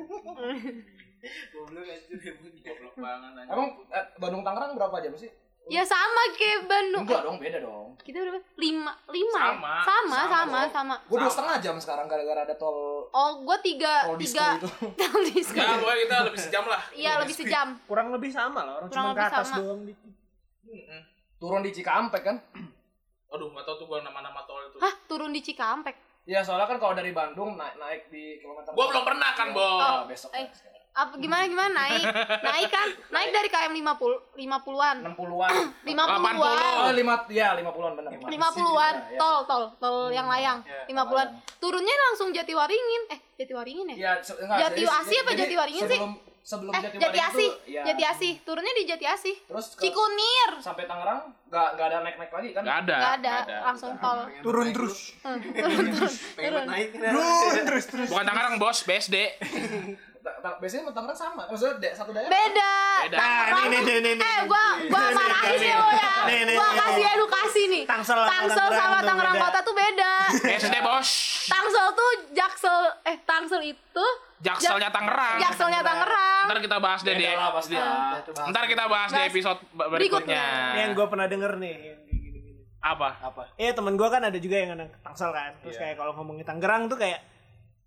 Goblok banget anjing. emang eh, Bandung Tangerang berapa jam sih ya sama kayak Bandung enggak dong beda dong kita berapa lima lima ya? Sama. sama sama dong. sama gue dua setengah jam sekarang gara-gara ada tol oh gue tiga tol tiga itu (laughs) tol disco Ya, pokoknya kita lebih sejam lah. iya lebih sejam kurang lebih sama lah orang Kurang cuma ke lebih atas sama. doang dikit turun di Cikampek kan Aduh, nggak tahu tuh gua nama-nama tol itu. hah turun di Cikampek ya soalnya kan kalau dari Bandung naik naik di kilometer Gua belum pernah kan, Bo. oh, besok eh. sekarang. Apa gimana gimana? Naik. Naik kan? Naik dari KM 50 50-an 60-an 50-an oh lima ya 50-an benar 50-an Iya, iya. tol tol tol yang layang. Iya, 50-an layang. turunnya langsung Jatiwaringin. Eh Jatiwaringin ya? Ya, enggak, Jati jadi- Asih apa jadi Jati Waringin sih? sebelum, Sebelum eh Jati Jati Asih ya. Jati Asih turunnya di Jati Asih Terus ke- Cikunir. sampai Tangerang nggak nggak ada naik-naik lagi kan? Nggak ada. nggak ada. Langsung tol. Turun terus. Hmm, turun terus. Turun turun terus terus Bukan Tangerang, Bos, BSD. (laughs) Ta- ta- Biasanya Tangerang sama. Maksudnya da- satu daerah. beda Beda. nah ini nih nih nih nih eh gua gua marahin nih lo ya gua kasih edukasi nih Tangsel sama Tangsel Tangerang sama. Kota tuh beda (laughs) BSD, Bos. Tangsel tuh Jaksel eh Tangsel itu Jakselnya Tangerang. Jakselnya Tangerang Ntar kita bahas deh di pasti. Ntar kita bahas di episode berikutnya. Ini yang gue pernah denger nih. Apa? Apa? Iya temen gue kan ada juga yang anak Tangsel kan. Terus kayak kalau ngomongin Tangerang tuh kayak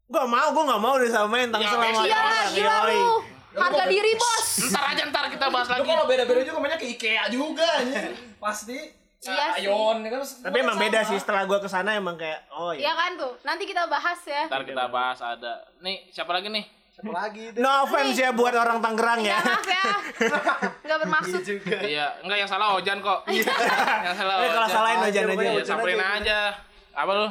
gue mau gue nggak mau disamain Tangsel Ya, sama iya, iya gila Yoi. lu harga diri bos Ntar aja ntar kita bahas Lu lagi. kalau beda-beda juga mainnya ke IKEA juga anjir. Pasti. Iya sih. Ayon ya kan. Tapi emang beda sih setelah gue ke sana emang kayak oh Iya iya. kan tuh nanti kita bahas ya Ntar kita bahas ada. Nih, siapa lagi nih? Siapa lagi? No offense ya buat orang Tangerang ya ya. maaf ya (laughs) nggak bermaksud Iya, enggak yang salah Ojan kok. yang salah Eh kalau Ojan. salahin aja aja. Iya, samperin aja. Apa lu?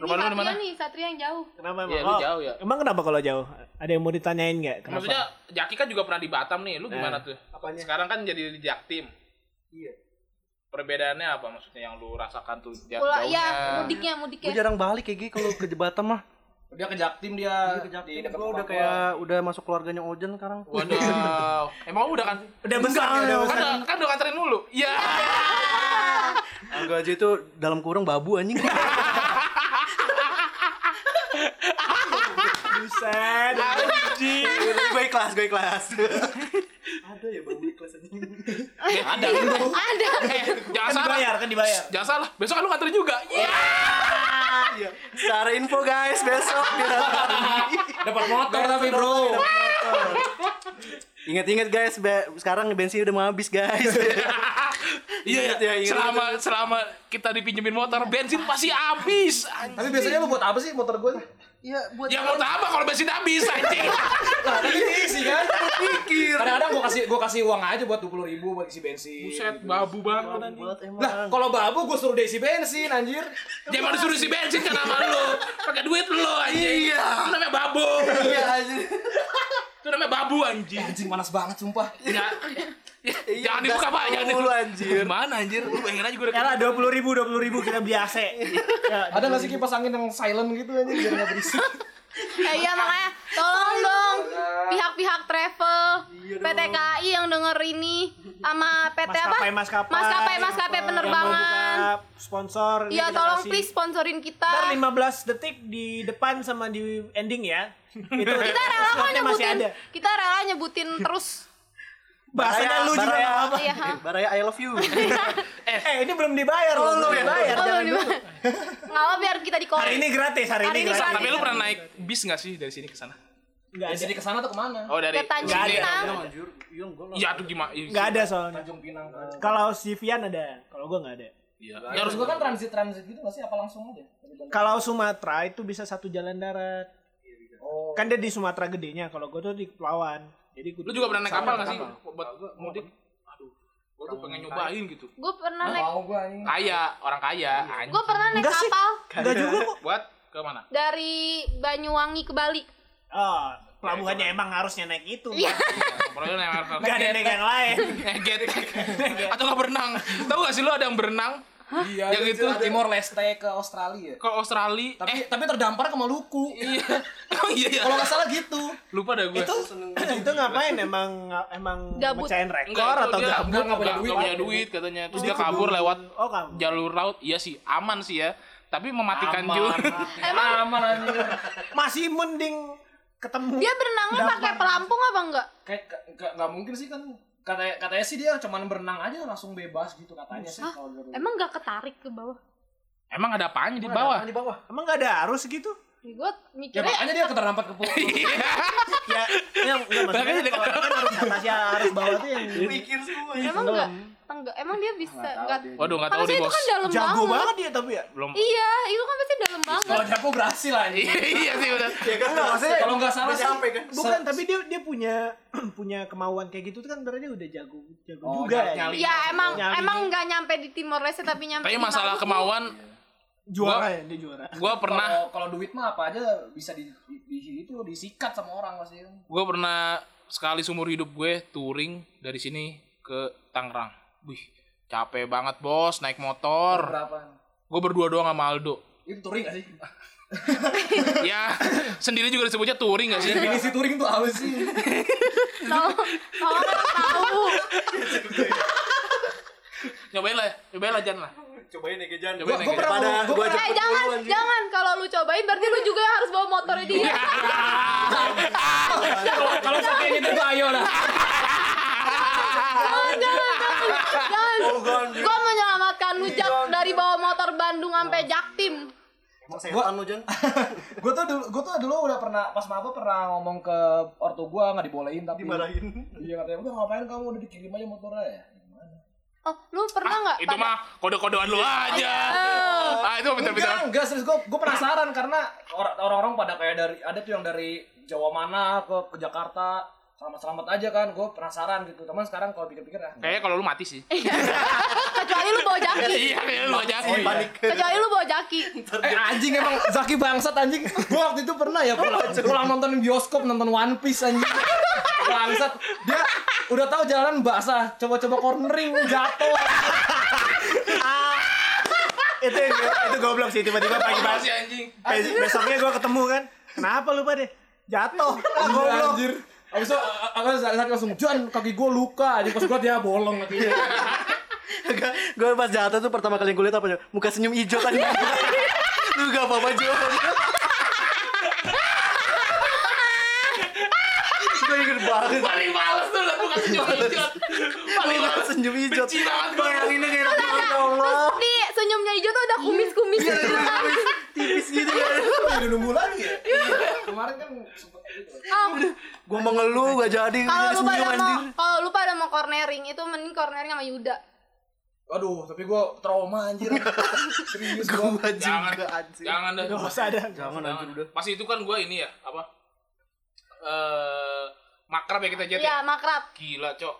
Rumah lu di mana? Nih Satria yang jauh Kenapa emang? Iya, lu jauh ya. Emang kenapa kalau jauh? Ada yang mau ditanyain nggak? Kenapa? Maksudnya Jaki kan juga pernah di Batam nih. Lu gimana Nah. tuh? Apanya? Sekarang kan jadi di Jaktim. Iya. Perbedaannya apa maksudnya yang lu rasakan tuh ja- Pula jauhnya? ya mudiknya Gue mudiknya jarang balik kayak gitu kalau ke Batam mah. Dia ke Jaktim dia. Iya, ke Jaktim. di Gue udah kayak udah masuk keluarganya Ojan sekarang. Waduh. (laughs) Emang udah kan? Udah besar ya, udah Kan besar. udah, kan udah nganterin dulu. Iya. Enggak aja itu dalam kurung babu anjing. (laughs) Buset. Anjing. (laughs) gue ikhlas, gue ikhlas. Ada ya babu ikhlas. Eh, ada. ada Eh, jangan Kan salah. dibayar, kan dibayar. Jangan salah. Besok kan lu nganterin juga. Iya. Iya. Secara info guys besok (laughs) Dapat motor tapi bro. Ingat-ingat guys, be- sekarang bensin udah mau habis guys. (laughs) Iya, Ingat ya, ingat selama selama kita dipinjemin motor, bensin pasti habis. Tapi biasanya lu buat apa sih motor gue? Iya, buat Ya mau apa kalau bensin habis anjing. (laughs) Nah, tadi (laughs) diisi kan? Pikir. Kadang-kadang gue kasih gua kasih uang aja buat 20 ribu buat isi bensin. Buset, babu banget anjing. Lah, kalau babu gue suruh dia isi bensin anjir. Dia mau disuruh isi bensin kan sama lu. Pakai duit lu anjing. Iya. Itu namanya babu. Iya anjing. Itu namanya babu anjing. Anjing panas banget sumpah. Ya. ya, jangan dibuka Pak, jangan dibuka. anjir. Gimana anjir? Lu bayangin aja gue udah Ya lah dua puluh ribu, dua puluh ribu kita beli AC. Ya, Ada gak sih kipas angin yang silent gitu anjir biar gak berisik? Eh, iya makanya tolong dong pihak-pihak travel Iya PT KAI yang denger ini sama PT apa? maskapai maskapai Maskapai maskapai penerbangan. mau buka sponsor Iya, tolong kasih. please sponsorin kita. Ntar 15 detik di depan sama di ending ya (laughs) itu Kita rela kok masih nyebutin. ada Kita rela nyebutin terus. bahasanya lu juga Baraya. nggak apa Iya. Eh, Baraya I love you. (laughs) eh ini belum dibayar loh belum dibayar Oh, jangan dulu Nggak apa biar kita di hari ini gratis hari, Hari ini gratis Tapi lu pernah naik bis nggak sih dari sini ke sana? nggak Dari ada sini ke sana tuh ke mana? Oh dari Ke Tanjung Nggak ada. Pinang. Iya Iya tuh gimana? nggak ada soalnya Tanjung Pinang kalau si Vian ada kalau gua nggak ada Iya. Ya, Ya harus harus gua kan transit transit gitu nggak sih? Apa langsung aja? kalau Sumatera itu bisa satu jalan darat Oh. kan dia di Sumatera gedenya kalau gua tuh di Kepulauan jadi gua Lu juga pernah naik kapal nggak sih? Buat mudik? Aduh, gua tuh pengen nyobain gitu. Gue pernah naik Mau gua anjing. Kaya, orang kaya, anjing. gue pernah naik Enggak sih. kapal nggak juga kok Buat ke mana? dari Banyuwangi ke Bali. oh pelabuhannya emang harusnya naik itu Iya. Naik nggak ada naik (laughs) yang lain (laughs) ngeget atau nggak berenang tahu gak sih lu ada yang berenang Iya, Yang itu. Timor Leste ke Australia. ke Australia. Tapi eh. tapi terdampar ke Maluku. iya. Emang (laughs) iya ya Kalau nggak salah gitu. lupa dah gue itu itu ngapain? Emang emang Gabut. mecahin rekor Enggak, atau dia gabut? nggak nggak punya duit. punya duit. katanya. Terus dia kabur lewat oh jalur laut. Iya sih aman sih ya. Tapi mematikan juga. Emang aman masih mending ketemu Dia berenangnya pakai pelampung apa enggak? Kayak nggak- nggak nggak mungkin sih kan katanya katanya sih dia cuman berenang aja langsung bebas gitu katanya sih Hah? kalau dari Emang enggak ketarik ke bawah? emang ada apanya di bawah di bawah. emang nggak ada arus gitu Gue Ya mikirnya makanya dia terdampar ke pulau. (laughs) ya yang nggak maksudnya kalau kan harus atasnya harus bawah tuh yang Mikir semua. emang enggak enggak emang dia bisa enggak waduh nggak tahu deh itu bos kan dalam jago banget. banget dia tapi ya belum Iya, itu kan pasti dalam Kalau banget. dia aku berhasil anjing. iya sih udah Ya kan maksudnya Kalau nggak salah sampai kan. bukan tapi dia dia punya (clears throat) punya kemauan kayak gitu tuh kan berarti udah jago jago Oh, juga ya. Iya, emang emang enggak nyampe di Timor Leste tapi nyampe tapi masalah kemauan juara ya dia juara gue pernah Kalau kalau duit mah apa aja bisa di, di, di- itu disikat sama orang pasti. gue pernah sekali seumur hidup gue touring dari sini ke Tangerang wih capek banget bos naik motor Berapa? gue berdua doang sama Aldo Itu touring gak sih? (laughs) ya sendiri juga disebutnya touring gak sih Definisi touring tuh apa sih? Tahu, tahu tahu. nyobain lah nyobain lah jangan lah Cobain ya Gejan. Cobain Gua ya, pernah Pada gua gua pernah- Eh jangan, jangan kalau lu cobain berarti lu juga harus bawa motornya dia. Kalau kalau sampai gitu gua ayo lah. jangan, jangan, jangan. jangan. Gua menyelamatkan lu Jak dari bawa motor Bandung sampai Jaktim. Emang setan lu Jan. (laughs) Gua tuh dulu gua tuh dulu udah pernah pas maba pernah ngomong ke ortu gua nggak dibolehin tapi Dimarahin. Iya katanya udah ngapain kamu udah dikirim aja motornya ya. Oh, lu pernah nggak? itu mah kode-kodean lu aja ah itu Enggak, pintar-pintar enggak serius gua gua penasaran karena or- orang-orang pada kayak dari ada tuh yang dari Jawa mana ke ke Jakarta selamat-selamat aja kan gue penasaran gitu teman sekarang kalau pikir-pikir ya kayaknya kalau lu mati sih (laughs) Kecuali lu bawa jaki. iya kayaknya lu aja Oh, panik. Kecuali lu bawa jaki. Eh anjing emang Zaki bangsat anjing. Gua waktu itu pernah ya pulang, pulang nonton bioskop nonton One Piece anjing. Bangsat. Dia udah tahu jalan basah, coba-coba cornering jatuh. itu itu goblok sih tiba-tiba pagi-pagi si anjing Bes- besoknya gua ketemu kan kenapa lu pada jatuh ah, goblok Anjir. Abis itu a- a- Zaki langsung, "Jan, kaki gua luka." Anjing pas gua dia bolong kakinya. gue pas jatuh tuh pertama kali gue liat apa ya? Muka senyum hijau kan. Lu gak apa-apa Jo. gue inget banget. paling bukan senyum hijau paling senyum hijau. benci banget gue Yang ini kayak ya Allah. Terus di senyumnya hijau tuh ada kumis-kumis gitu kan. Tipis gitu kan. (laughs) Udah nunggu lagi ya? Kemarin kan sempet gitu. Oh, Gue mengeluh gak jadi. kalau jadi lu pada mau kalau lu pada mau cornering itu mending cornering sama Yuda. Aduh, tapi gua trauma anjir. (laughs) Serius gua. Gue jangan juga anjir. jangan dah Gak usah ada Jangan anjir udah. pas itu kan gue ini ya apa eh makrab ya kita jet Iya, ya makrab. gila cok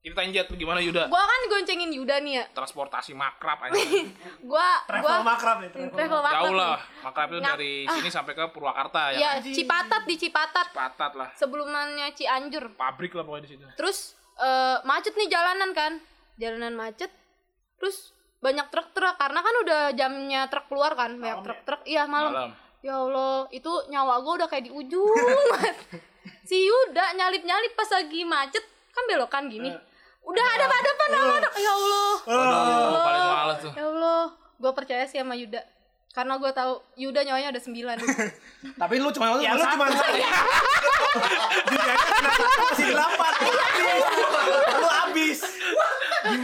kita jet lu gimana Yuda Gua kan goncengin Yuda nih ya. transportasi makrab (laughs) aja Gua travel gua makrab ya travel travel makrab. jauh lah makrab itu dari sini sampai ke Purwakarta ya Iya, Cipatat di Cipatat. patat lah Sebelumnya Cianjur. pabrik lah pokoknya di situ Terus eh, macet nih jalanan kan. Jalanan macet. Terus banyak truk-truk karena kan udah jamnya truk keluar kan, banyak truk-truk. Iya, malam. malam Ya Allah, itu nyawa gue udah kayak di ujung. (laughs) Si Yuda nyalip-nyalip pas lagi macet, kan belokan gini. Udah ada hadapan sama anak ya Allah. Aduh, paling males tuh. ya Allah. Gue percaya sih sama Yuda. Karena gue tahu Yuda nyawanya ada sembilan. (laughs) Tapi lu cuma Ya lu cuma satu. (laughs) Masih delapan. (laughs) Lu habis. Lu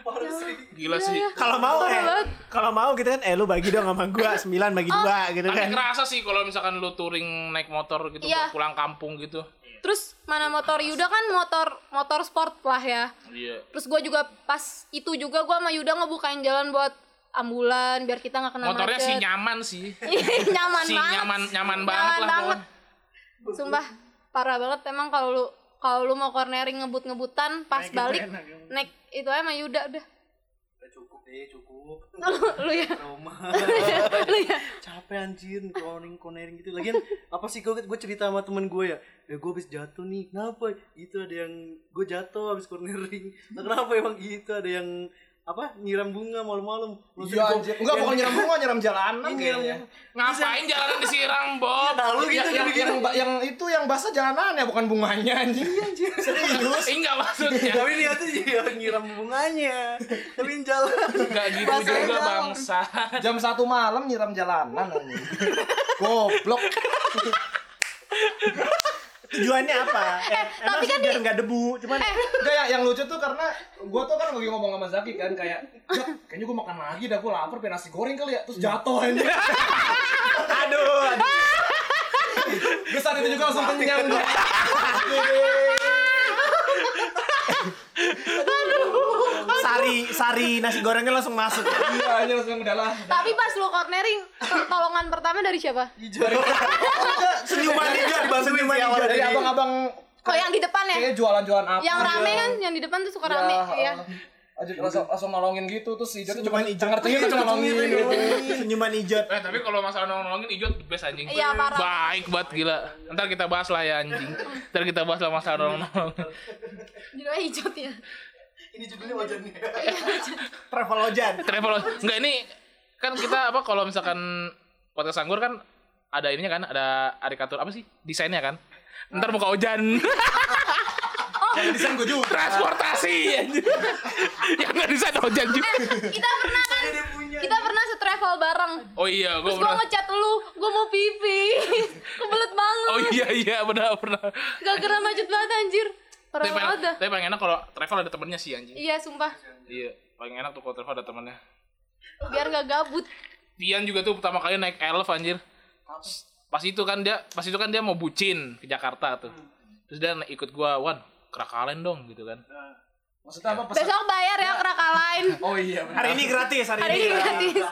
Gimana? Gila sih. Kalau mau eh kalau mau gitu kan eh lu bagi dong sama gua 9 bagi dua gitu Tapi kan. kerasa sih kalau misalkan lu touring naik motor gitu Iya. buat pulang kampung gitu. terus mana motor Yuda kan motor motor sport lah ya Iya. terus gue juga pas itu juga gue sama Yuda ngebukain jalan buat ambulan biar kita nggak kena Motornya macet sih nyaman sih. (laughs) nyaman Si banget nyaman nyaman banget lah. banget. sumpah parah banget emang kalau lu kalau lu mau cornering ngebut-ngebutan pas Naik balik enak, ya. naik itu aja sama Yuda udah. Cukup deh cukup. (laughs) Lu, lu ya? Trauma. (laughs) Lu ya? Capek anjir cornering cornering gitu. Lagian apa sih gue gue cerita sama temen gue ya ya gue habis jatuh nih kenapa? Itu ada yang gue jatuh habis cornering. Nah, kenapa emang gitu? Ada yang apa nyiram bunga malam-malam Iya anjir. Enggak bukan nyiram bunga, nyiram jalanan kayaknya. Ngapain jalanan disiram, Bob? Nah, lu Yang, gitu yang, gitu yang, yang itu yang basah jalanan ya bukan bunganya anjing. Serius. Eh, enggak maksudnya. tapi dia tuh ya nyiram bunganya tapi yang jalan Enggak gitu juga, jalan. bangsa. Jam satu malam nyiram jalanan anjing. Goblok. Tujuannya apa? Eh, emang tapi kan biar nggak debu, cuman Enggak yang, yang lucu tuh karena gua tuh kan lagi ngomong sama Zaki kan kayak "Jak, kayaknya gua makan lagi dah gua lapar pengen nasi goreng kali ya terus jatuh anjing. aduh, aduh. Terus saat itu juga langsung kenyang. Sari sari nasi gorengnya langsung masuk. Iya anjing langsung udah lah. tapi pas lu cornering pertolongan pertama dari siapa Senyuman hijau dibantuin senyuman hijau Dari (laughs) abang-abang oh yang di depan ya kayak jualan-jualan apa. yang rame kan yang di depan tuh suka rame iya Aja langsung langsung nolongin gitu terus si Ijo tuh cuma hijau. ngertinya tuh cuma nolongin gitu. Senyuman hijau. Eh, tapi kalau masalah nolongin Ijot the best anjing. Iya, parah. Baik banget gila. Ntar kita bahas lah ya anjing. Ntar kita bahas lah masalah nolong-nolong. jadi hijau ya ini judulnya wajannya (laughs) Travel Ojan. Travel enggak ini kan kita apa kalau misalkan podcast anggur kan ada ininya kan ada arikatur apa sih desainnya kan? Ntar muka ojan (laughs) Yang desain gua juga. transportasi (laughs) yang nggak desain ojan juga. Kita pernah kan? Kita pernah setravel bareng. Oh iya gue terus gue pernah ngechat lu gue mau pipi. Kebelet banget. Oh iya iya benar benar. Gak kena macet banget anjir parah tapi banget paling, dah tapi paling enak kalau travel ada temennya sih anjing. Iya sumpah. Iya paling enak tuh kalau travel ada temennya. Biar gak gabut. Tian juga tuh pertama kali naik elf anjir. Pas itu kan dia pas itu kan dia mau bucin ke Jakarta tuh. Terus dia ikut gua wan kerakalen dong gitu kan. Maksudnya apa? Pesan? besok bayar ya kerakalain (laughs) Oh iya benar. Hari ini gratis, hari, hari ini gratis. (laughs)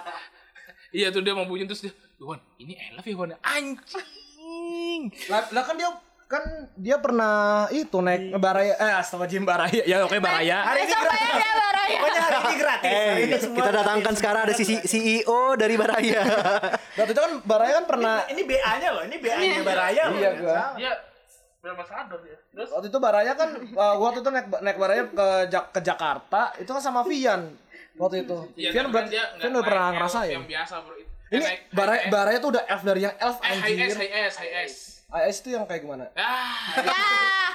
Iya tuh dia mau bucin terus dia wan ini elf ya wan? Anjing. Lah, lah kan dia kan dia pernah itu naik baraya eh astagfirullahaladzim baraya. Ya oke baraya. Hari ini gratis. ya baraya. Pokoknya hari ini gratis. Hari ini Eh, semua kita gratis. datangkan sekarang ada sisi CEO dari Baraya. (laughs) waktu itu kan baraya kan pernah Ini BA-nya loh, ini BA-nya Baraya loh. Iya, gua. iya. Berapa sadar ya terus? Waktu itu baraya kan uh, waktu itu naik naik baraya ke Jak- ke Jakarta itu kan sama Vian waktu itu. Iya, Vian berarti dia Vian udah pernah ngerasain? yang biasa bro. Ini baraya baraya tuh udah elf dari yang elf eh high S anjir. high S high S AS itu yang kayak gimana ah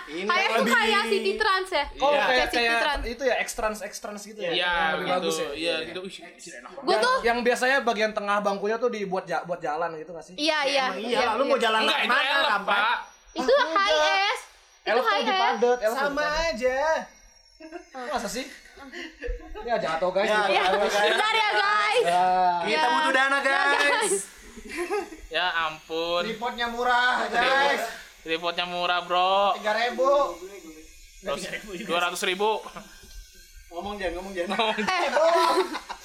ya kayak tuh kayak City Trans ya Oh Iya. kayak City kayak Trans itu ya extrans extrans gitu ya. iya Yang lebih gitu bagus ya. iya gitu Wih, shit, enak banget. gue yang, tuh yang biasanya bagian tengah bangkunya tuh dibuat ja, buat jalan gitu gak sih? iya iya iya, lah, lu mau jalan enggak itu mana elf pak itu high S itu Elf tuh high S dipadet, elf tuh Sama aja. (laughs) Masa sih? Ya jatuh guys. Ya, gitu. ya bentar ya guys Ya. Kita butuh dana, guys. (laughs) ya ampun Tripodnya murah, guys. Tripodnya murah bro Tiga ribu. dua ratus ribu Ngomong jangan, ngomong jangan. eh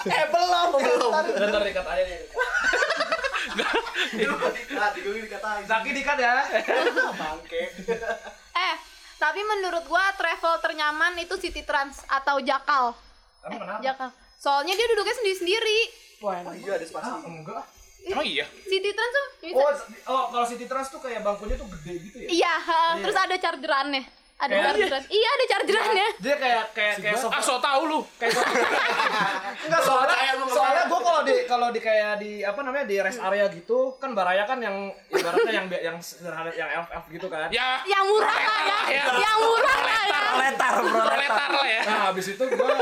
Eh belum, belum. Bentar dikat aja nih. Gue dikatain. Zaki dikat ya. Bangke. eh tapi menurut gua travel ternyaman itu City Trans atau Jakal Kamu kenapa? Jakal soalnya dia duduknya sendiri sendiri Wah, Oh iya ada spasi. enggak. Emang iya City Trans tuh bisa Oh, oh kalau City Trans tuh kayak bangkunya tuh gede gitu ya? iya ha, terus ada chargerannya Ada Kayak- chargeran. Iya, ada chargerannya. Dia kayak kayak kayak sofa. Ah, so tau lu. kayak sofa. (laughs) Enggak soalnya soalnya gue kalau di kalau di kayak di apa namanya di rest area gitu kan baraya kan yang ibaratnya yang yang sederhana yang elf elf gitu kan. Ya, Yang murah lah ya. ya. Yang murah lah ya. Proletar, proletar. lah ya. Nah habis itu gue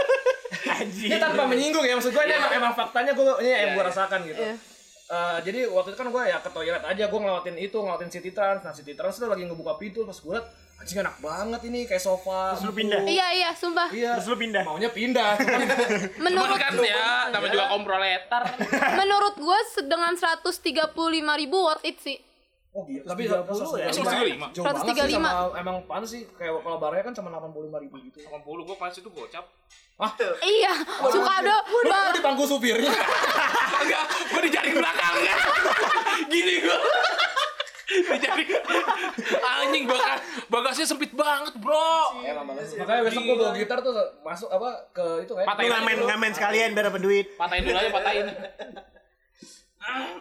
(laughs) ini tanpa menyinggung ya maksud gue ini emang, emang faktanya gue ini yang gue rasakan gitu. Iya. Eh, jadi waktu itu kan gue ya ke toilet aja gue ngelewatin itu ngelewatin City Trans nah City Trans tuh lagi ngebuka pintu pas gue liat anjing enak banget ini kayak sofa Terus lu pindah? Iya, iya, sumpah. iya Terus lu pindah. maunya pindah Cuman (laughs) Menurut kan ya, namanya juga kaum proletar. menurut gue dengan 135 ribu worth it sih. oh gitu tapi 130 ya? 135. jauh banget sih 135. sama emang pan sih kayak kalau baraya kan cuma 85 ribu gitu 80 gua pas itu gocap. Iya, suka ada. lu di pangku supirnya (laughs) Enggak, gua di jaring belakangnya. (laughs) Gini gua. Di jaring. Anjing bagas bagasnya sempit banget, Bro. makanya besok gue bawa gitar tuh masuk apa ke itu kayak Patahin Lu aja ngamen ngamen sekalian biar dapat duit. Patahin dulu aja, patahin.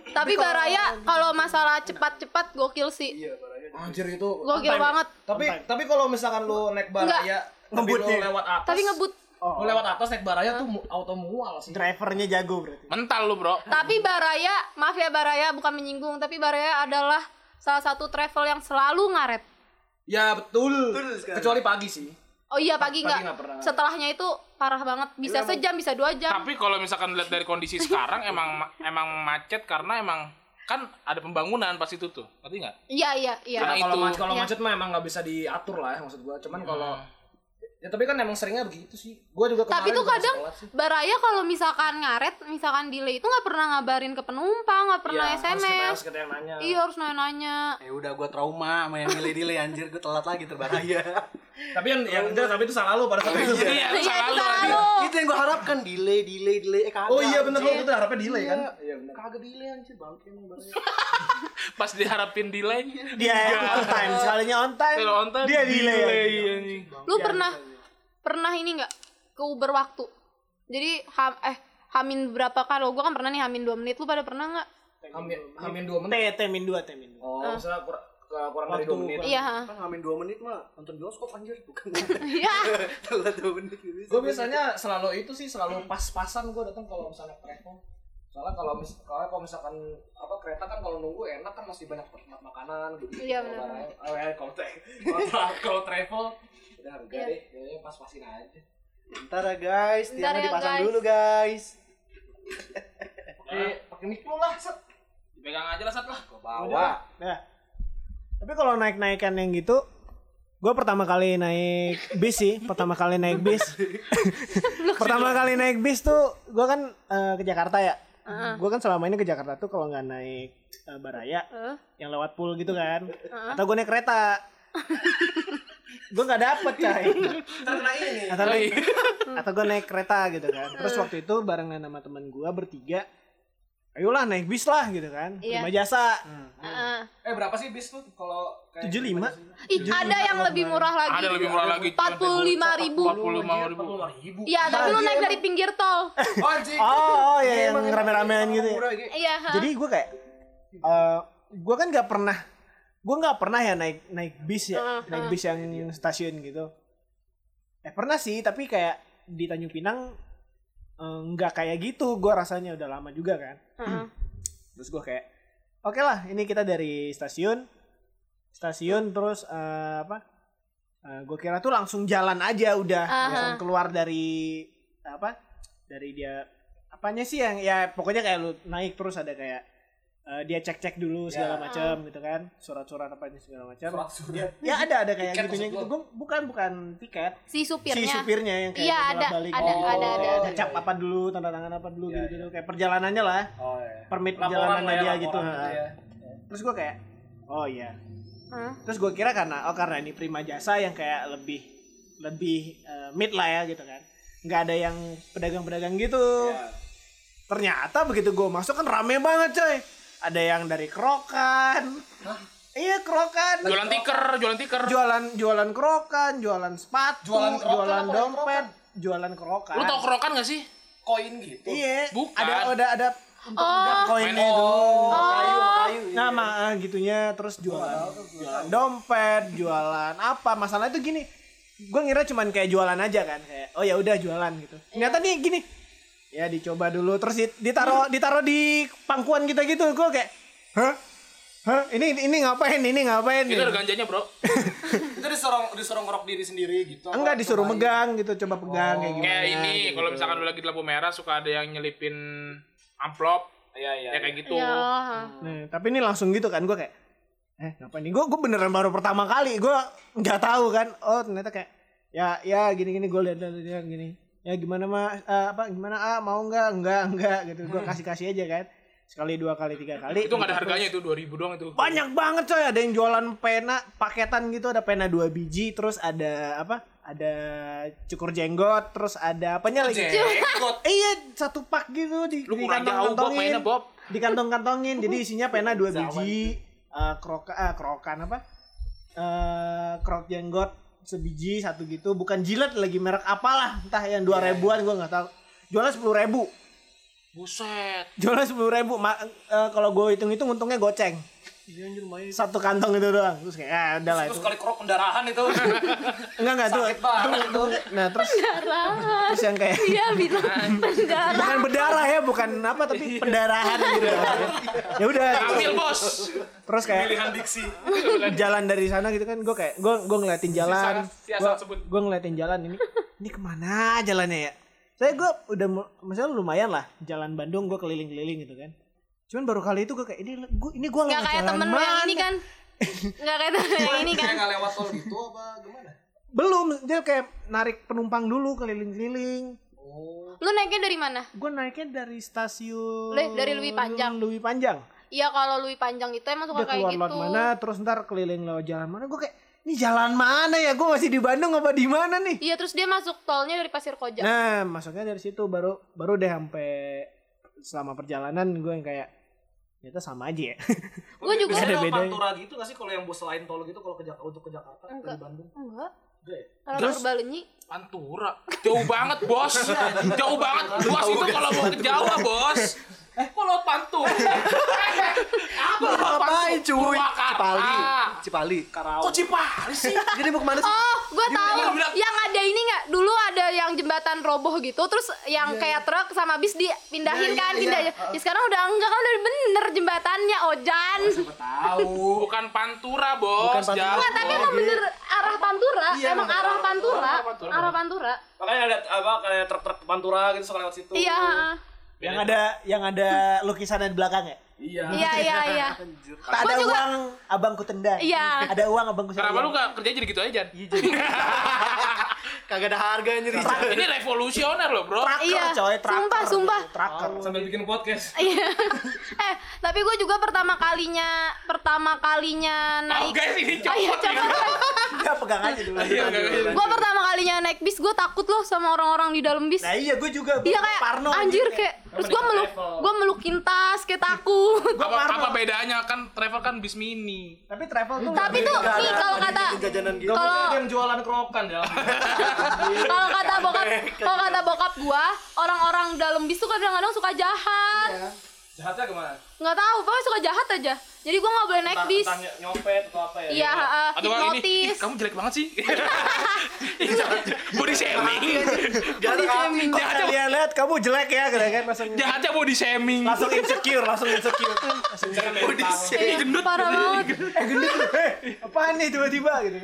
Tapi Baraya kalau masalah cepat-cepat gokil sih. anjir itu Gokil banget. tapi tapi kalau misalkan lu naik baraya Ngebutnya. lewat atas Tapi ngebut. Lu lewat atas naik baraya tuh auto mual sih Drivernya jago berarti. Mental lu, Bro. Tapi Baraya, maaf ya Baraya bukan menyinggung, tapi Baraya adalah salah satu travel yang selalu ngaret. ya betul, Betul sekali. kecuali pagi sih Oh iya pagi Pagi nggak. Setelahnya itu parah banget. Bisa sejam, bisa dua jam. Tapi kalau misalkan lihat dari kondisi sekarang (laughs) emang emang macet karena emang kan ada pembangunan pas itu tuh. Ngerti nggak? Iya iya iya. Karena Nah, kalau itu. macet kalau Iya. macet mah emang nggak bisa diatur lah ya maksud gua cuman kalau ya tapi kan emang seringnya begitu sih gua juga Tapi tuh juga kadang. Baraya kalau misalkan ngaret, misalkan delay itu nggak pernah ngabarin ke penumpang, nggak pernah Iya, harus kita- SMS. harus kita yang nanya Iya harus nanya-nanya. Ya udah gua trauma sama yang delay-delay anjir gua telat lagi terbahaya. tapi yang yang enggak tapi itu salah lu pada saat itu Iya, Iya salah itu salah lu. Itu yang gua harapkan delay, delay, delay. Eh kagak. oh iya bener lu itu harapnya delay kan Iya bener. Kagak delay anjir bangke emang barangnya. (laughs) Pas diharapin delay. Dia on time, sekalinya on time. Kalau on time dia delay. Lu pernah pernah ini nggak ke Uber waktu? Jadi ham, eh hamin berapa kalau gua kan pernah nih hamin 2 menit. Lu pada pernah nggak? hamin hamin dua menit T min 2, T min 2. oh misalnya kurang kurang dari dua menit Iya. Kan ngamen 2 menit mah nonton bioskop anjir bukan. (laughs) Iya. (laughs) Telat 2 menit gitu. gue biasanya selalu itu sih selalu pas-pasan gue datang kalau misalnya travel soalnya kalau mis kalau kalau misalkan apa kereta kan kalau nunggu enak kan masih banyak tempat makanan gitu Iya, Kalau benar. oh, (laughs) kalau tra- kalau travel udah harga Iya. deh kayaknya pas-pasin aja Bentar ya guys, tiangnya ya, dipasang guys. dulu guys. pakai pakai mic lu lah set Pegang aja lah sat lah. Bawa. Nah, tapi kalau naik-naikan yang gitu, gue pertama kali naik bis sih, pertama kali naik bis. (laughs) pertama kali naik bis tuh, gue kan eh, ke Jakarta ya. Gue kan selama ini ke Jakarta tuh kalau nggak naik eh, Baraya, Eh, yang lewat pool gitu kan, atau gue naik kereta. (laughs) gue nggak dapet (laughs) cai. (laughs) Atau, atau gue naik kereta gitu kan. Terus waktu itu barengan sama temen gue bertiga, ayolah naik bis lah gitu kan, Iya. prima jasa. Heeh. eh berapa sih bis tuh kalau kayak 75 Ih, ada yang lebih murah lagi. Ada lebih murah lagi. Empat puluh lima ribu. 45 ribu. ribu Iya, tapi lu naik dari pinggir tol. oh Oh, oh ya yang rame-ramean gitu. ya. Murah gitu. Iya. ha. Jadi gue kayak, eh gue kan nggak pernah, gue nggak pernah ya naik naik bis ya, Heeh, naik bis yang stasiun gitu. Eh pernah sih, tapi kayak di Tanjung Pinang eh, nggak kayak gitu. Gue rasanya udah lama juga kan. Heeh. (clears throat) Terus gue kayak, oke lah, ini kita dari stasiun, stasiun terus eh, apa? gue kira tuh langsung jalan aja udah, Aha. langsung keluar dari apa? Dari dia apanya sih yang ya pokoknya kayak lu naik terus ada kayak eh, dia cek-cek dulu segala macam gitu kan, surat-surat apa ini segala macam. Surat-surat. (laughs) Ya ada ada kayak Tiket gitunya gitu. Gue bukan bukan tiket, Si si supirnya. supirnya yang kayak Iya, ada, balik ada, ada, ada, ada ada. cap apa dulu, tanda tangan apa dulu gitu, gitu. kayak perjalanannya lah oh iya permit perjalanannya lah ya dia laporan gitu. gitu ha. ya Terus gue kayak, oh iya. Hah? Terus gue kira karena oh karena ini prima jasa yang kayak lebih lebih eh, mid lah ya gitu kan. Nggak ada yang pedagang-pedagang gitu. Iya. Ternyata begitu gue masuk kan rame banget coy. Ada yang dari kerokan. Iya kerokan. Jualan tiker, jualan tiker. Jualan jualan kerokan, jualan sepatu, Jualan kerokan jualan dompet, jualan kerokan. Lu tau kerokan gak sih? koin gitu Iya. Bukan. Ada ada ada untuk Oh. koinnya itu. Kayu, kayu. Nah, ma- gitunya terus jualan jualan dompet jualan apa masalah itu gini gue ngira cuman kayak jualan aja kan kayak oh ya udah jualan gitu ternyata nih gini ya dicoba dulu terus dit- ditaruh ditaruh di pangkuan kita gitu gue kayak hah hah ini ini ngapain ini ngapain Itu ada ganjanya, Bro. (laughs) Itu disuruh disuruh ngerok diri sendiri gitu. enggak disuruh cobain. megang gitu coba pegang kayak gimana Kayak ini, gitu. kalau misalkan lu lagi di lampu merah suka ada yang nyelipin amplop, Iya iya. ya kayak gitu. Iya. Nah, tapi ini langsung gitu kan gue kayak eh ngapain nih gue gue beneran baru pertama kali gue nggak tahu kan oh ternyata kayak ya ya gini gini gue lihat lihat lihat gini ya gimana mas Eh, apa gimana? Ah mau nggak? Nggak nggak gitu. Gue kasih kasih aja kan. Sekali dua kali tiga kali. Itu nggak ada gitu. harganya itu 2000 doang itu. banyak banget coy. Ada yang jualan pena paketan gitu. Ada pena dua biji terus ada apa ada cukur jenggot terus ada apanya lagi? Jenggot. Iya satu pak gitu di Lu di mainnya, Bob. di kantong kantongin. Jadi isinya pena dua biji eh kroka eh, krokan apa? Eh krok jenggot sebiji satu gitu. Bukan jilat lagi merek apalah. Entah yang dua ribuan gua nggak tahu. Jualnya sepuluh ribu. Buset. jualnya sepuluh ribu. Ma- eh, kalau gue hitung hitung untungnya goceng satu kantong itu doang. Terus kayak ah udah lah Terus itu. kali kerok pendarahan itu. enggak enggak tuh. Sakit banget itu. nah terus terus yang kayak Dia bilang penjara. bukan berdarah ya bukan apa tapi pendarahan gitu. Ya udah Ambil, Bos. terus kayak Pilihan diksi. jalan dari sana gitu kan gue kayak gue gue ngeliatin jalan. gue ngeliatin jalan ini ini ke mana jalannya ya? Saya gue udah maksudnya lumayan lah jalan Bandung gue keliling-keliling gitu kan cuman baru kali itu gue kayak ini gue ini gue (laughs) Nggak kayak temen lu yang ini kan. Nggak kayak temen yang ini kan. Kayak nggak lewat tol gitu apa gimana? belum dia kayak narik penumpang dulu keliling-keliling Lu naiknya dari mana? gue naiknya dari stasiun Le- dari Lewi Panjang. Lewi Panjang Iya kalau Lui Panjang itu emang suka udah kayak gitu. lewat mana terus ntar keliling lewat jalan mana gue kayak ini jalan mana ya gue masih di Bandung apa di mana nih Iya terus dia masuk tolnya dari Pasir Koja. Nah, masuknya dari situ baru baru deh sampai selama perjalanan gue yang kayak ternyata sama aja ya. (laughs) Gue juga Ada bedanya. Pantura gitu nggak sih kalau yang bus lain tol gitu kalau ke Jak- untuk ke Jakarta Enggak. dari Bandung? enggak. Enggak ya? Kalau Terus? Purbalenyi Pantura. Jauh banget, Bos. Jauh banget. Bos itu kalau mau ke Jawa, Bos. Eh, kok lewat Pantura? (laughs) Apa Ngapain cuy? Cipali. Cipali. Kok Cipali sih? (laughs) Jadi mau ke mana sih? Oh, gue tahu. Yang ada ini nggak? Dulu ada yang jembatan roboh gitu, terus yang kayak truk sama bis dipindahin kan, pindah aja. Ya, sekarang udah enggak kan udah bener jembatannya Ojan. Tahu. Bukan Pantura, Bos. Bukan Pantura. Tapi emang bener arah Pantura. emang arah Pantura. Arah Pantura. Arah Pantura. Makanya ada apa kayak truk-truk Pantura gitu suka lewat situ. Iya. yang ada yang ada lukisannya di belakang ya. Iya. Iya, iya, iya. Tak ada juga- uang abangku tendang. Iya. Ada uang abangku Kenapa lu gak kerja jadi gitu aja, Jan? Iya jadi. (laughs) Kagak ada harga anjir. Ini revolusioner loh, bro. Tracker Iya. coy, tracker. Sumpah, sumpah. Tracker. Sambil bikin podcast. Iya. eh, tapi gue juga pertama kalinya pertama kalinya Oh, naik guys, ini Oh, iya, copot. copot. Enggak pegang aja dulu. Iya, gue pertama kalinya naik bis gue takut loh sama orang-orang di dalam bis Nah iya gue juga. Gua iya kayak Parno anjir gitu. kayak terus gue meluk gue melukin tas kayak takut Apa, apa bedanya kan travel kan bis mini. Tapi travel tuh tapi tuh nih kalau kata jajanan gitu. kalau Ada yang jualan kerokan ya. (laughs) kalau kata bokap kalau kata bokap gue orang-orang dalam bis tuh kadang-kadang suka jahat Jahatnya gimana? nggak tahu pokoknya suka jahat aja jadi gue nggak boleh naik Entah- bis entah ny- nyopet atau apa ya. iya uh, Atau kan ini, ih, hipnotis kamu jelek banget sih. (laughs) body shaming. body shaming Jahatnya, Kalian lihat kamu jelek ya gitu kan langsung jahatnya body shaming. langsung insecure, langsung insecure. Langsung Iya, parah banget eh gendut. Eh, apaan nih tiba-tiba gitu.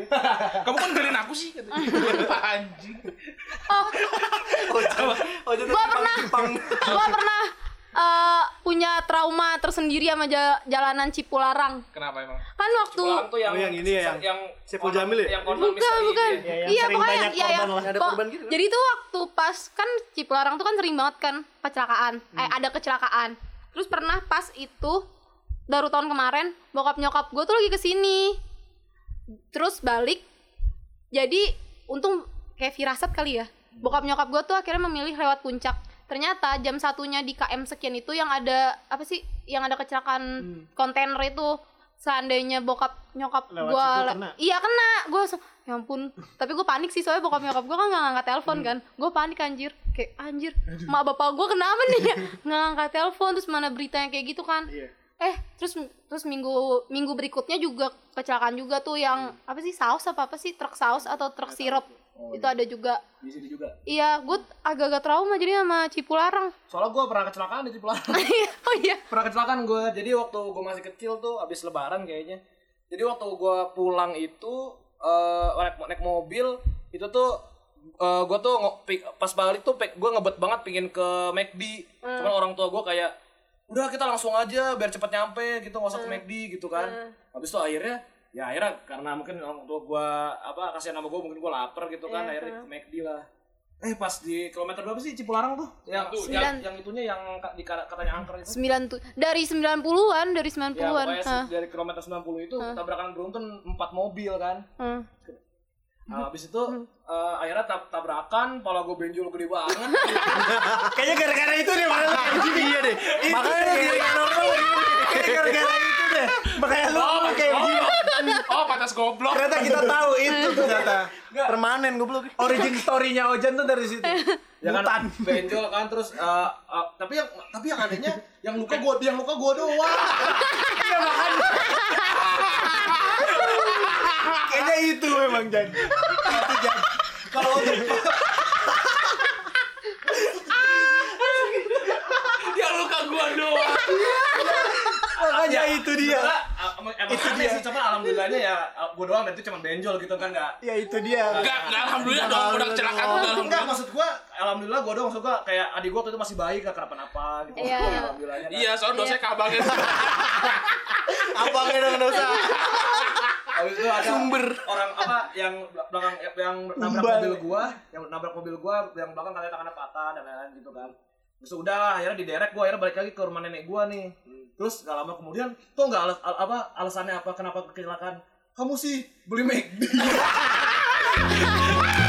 Kamu kan galin aku sih. Apa anjing? Oh, jadi gue pernah gue pernah eh, punya trauma tersendiri sama ja- jalanan Cipularang Kenapa emang? kan waktu Pulang tuh yang Oh, yang ini ya, yang yang Saiful Jamil ya? Yang korban bukan misteri bukan ya. Ya, yang iya pokoknya banyak ya, korban ya. lah. Ada korban gitu kan? jadi tuh waktu pas kan Cipularang tuh kan sering banget kan kecelakaan eh Hmm. ada kecelakaan terus pernah pas itu baru tahun kemarin bokap nyokap gue tuh lagi ke sini terus balik jadi untung kayak firasat kali ya bokap nyokap gue tuh akhirnya memilih lewat puncak ternyata jam satunya di KM sekian itu yang ada apa sih yang ada kecelakaan kontainer itu seandainya bokap nyokap gue kena. iya kena. Gue ya ampun. Tapi gue panik sih soalnya bokap nyokap gue kan nggak ngangkat telepon kan. Gue panik anjir. Kayak anjir mak bapak gue kenapa nih ya? (laughs) Nggak ngangkat telepon terus mana beritanya kayak gitu kan eh terus terus minggu minggu berikutnya juga kecelakaan juga tuh yang apa sih saus apa apa sih truk saus atau truk sirup itu ada juga Di sini juga. iya gue agak-agak trauma jadi sama Cipularang Soalnya gue pernah kecelakaan di Cipularang. (laughs) oh iya pernah kecelakaan gue. Jadi waktu gue masih kecil tuh habis lebaran kayaknya. Jadi waktu gue pulang itu eh naik, naik mobil itu tuh eh gue tuh pas balik tuh gue ngebet banget pingin ke McD. Cuman orang tua gue kayak udah kita langsung aja biar cepet nyampe gitu nggak usah ke McD gitu kan. Habis itu akhirnya ya akhirnya karena mungkin orang tua gue apa kasihan sama gue mungkin gue lapar gitu kan akhirnya ke McD lah. Eh pas di kilometer berapa sih Cipularang tuh? Yang Tuh, yang, Sembilan. yang itunya yang di ka- katanya angker itu. sembilan tuh dari 90-an dari Ya 90-an pokoknya Hah, dari kilometer 90 itu tabrakan beruntun 4 mobil kan. hmm. Nah, habis itu eh, akhirnya tab tabrakan, pala gue benjol gede banget. (laughs) Kayaknya gara-gara itu deh makanya kayak begini. Iya deh. Makanya dia kayak normal. Kayaknya gara-gara itu deh. Makanya lu Oh, kayak begini. Oh patas goblok Ternyata kita tahu itu ternyata. Permanen goblok. Origin story-nya Ojan tuh dari situ. ya kan benjol kan terus eh, eh, tapi yang tapi yang anehnya yang luka gue yang luka gue doang. Kayaknya itu memang Jan. Itu Jan. Kalau untuk ya luka gua doang Makanya itu dia. Emang aneh sih, cuman alhamdulillahnya ya gue doang dan itu cuma benjol gitu kan nggak Ya itu dia. Enggak, enggak alhamdulillah dong udah kecelakaan udah Enggak, alhamdulillah. maksud gua alhamdulillah gua doang maksud gua kayak adik gua waktu itu masih bayi gak kenapa-napa gitu. Iya, iya. Alhamdulillahnya. kan. Iya, soalnya dosanya kabangnya. (laughs) Abangnya dong dosa. Habis itu ada Sumber. orang apa yang belakang yang nabrak mobil gua, yang nabrak mobil gua yang belakang katanya tangannya patah dan lain-lain gitu kan. Terus udah akhirnya diderek gua akhirnya balik lagi ke rumah nenek gua nih. Terus gak lama kemudian tuh nggak alas, al- apa alasannya apa kenapa kecelakaan? Kamu sih beli McD. (laughs)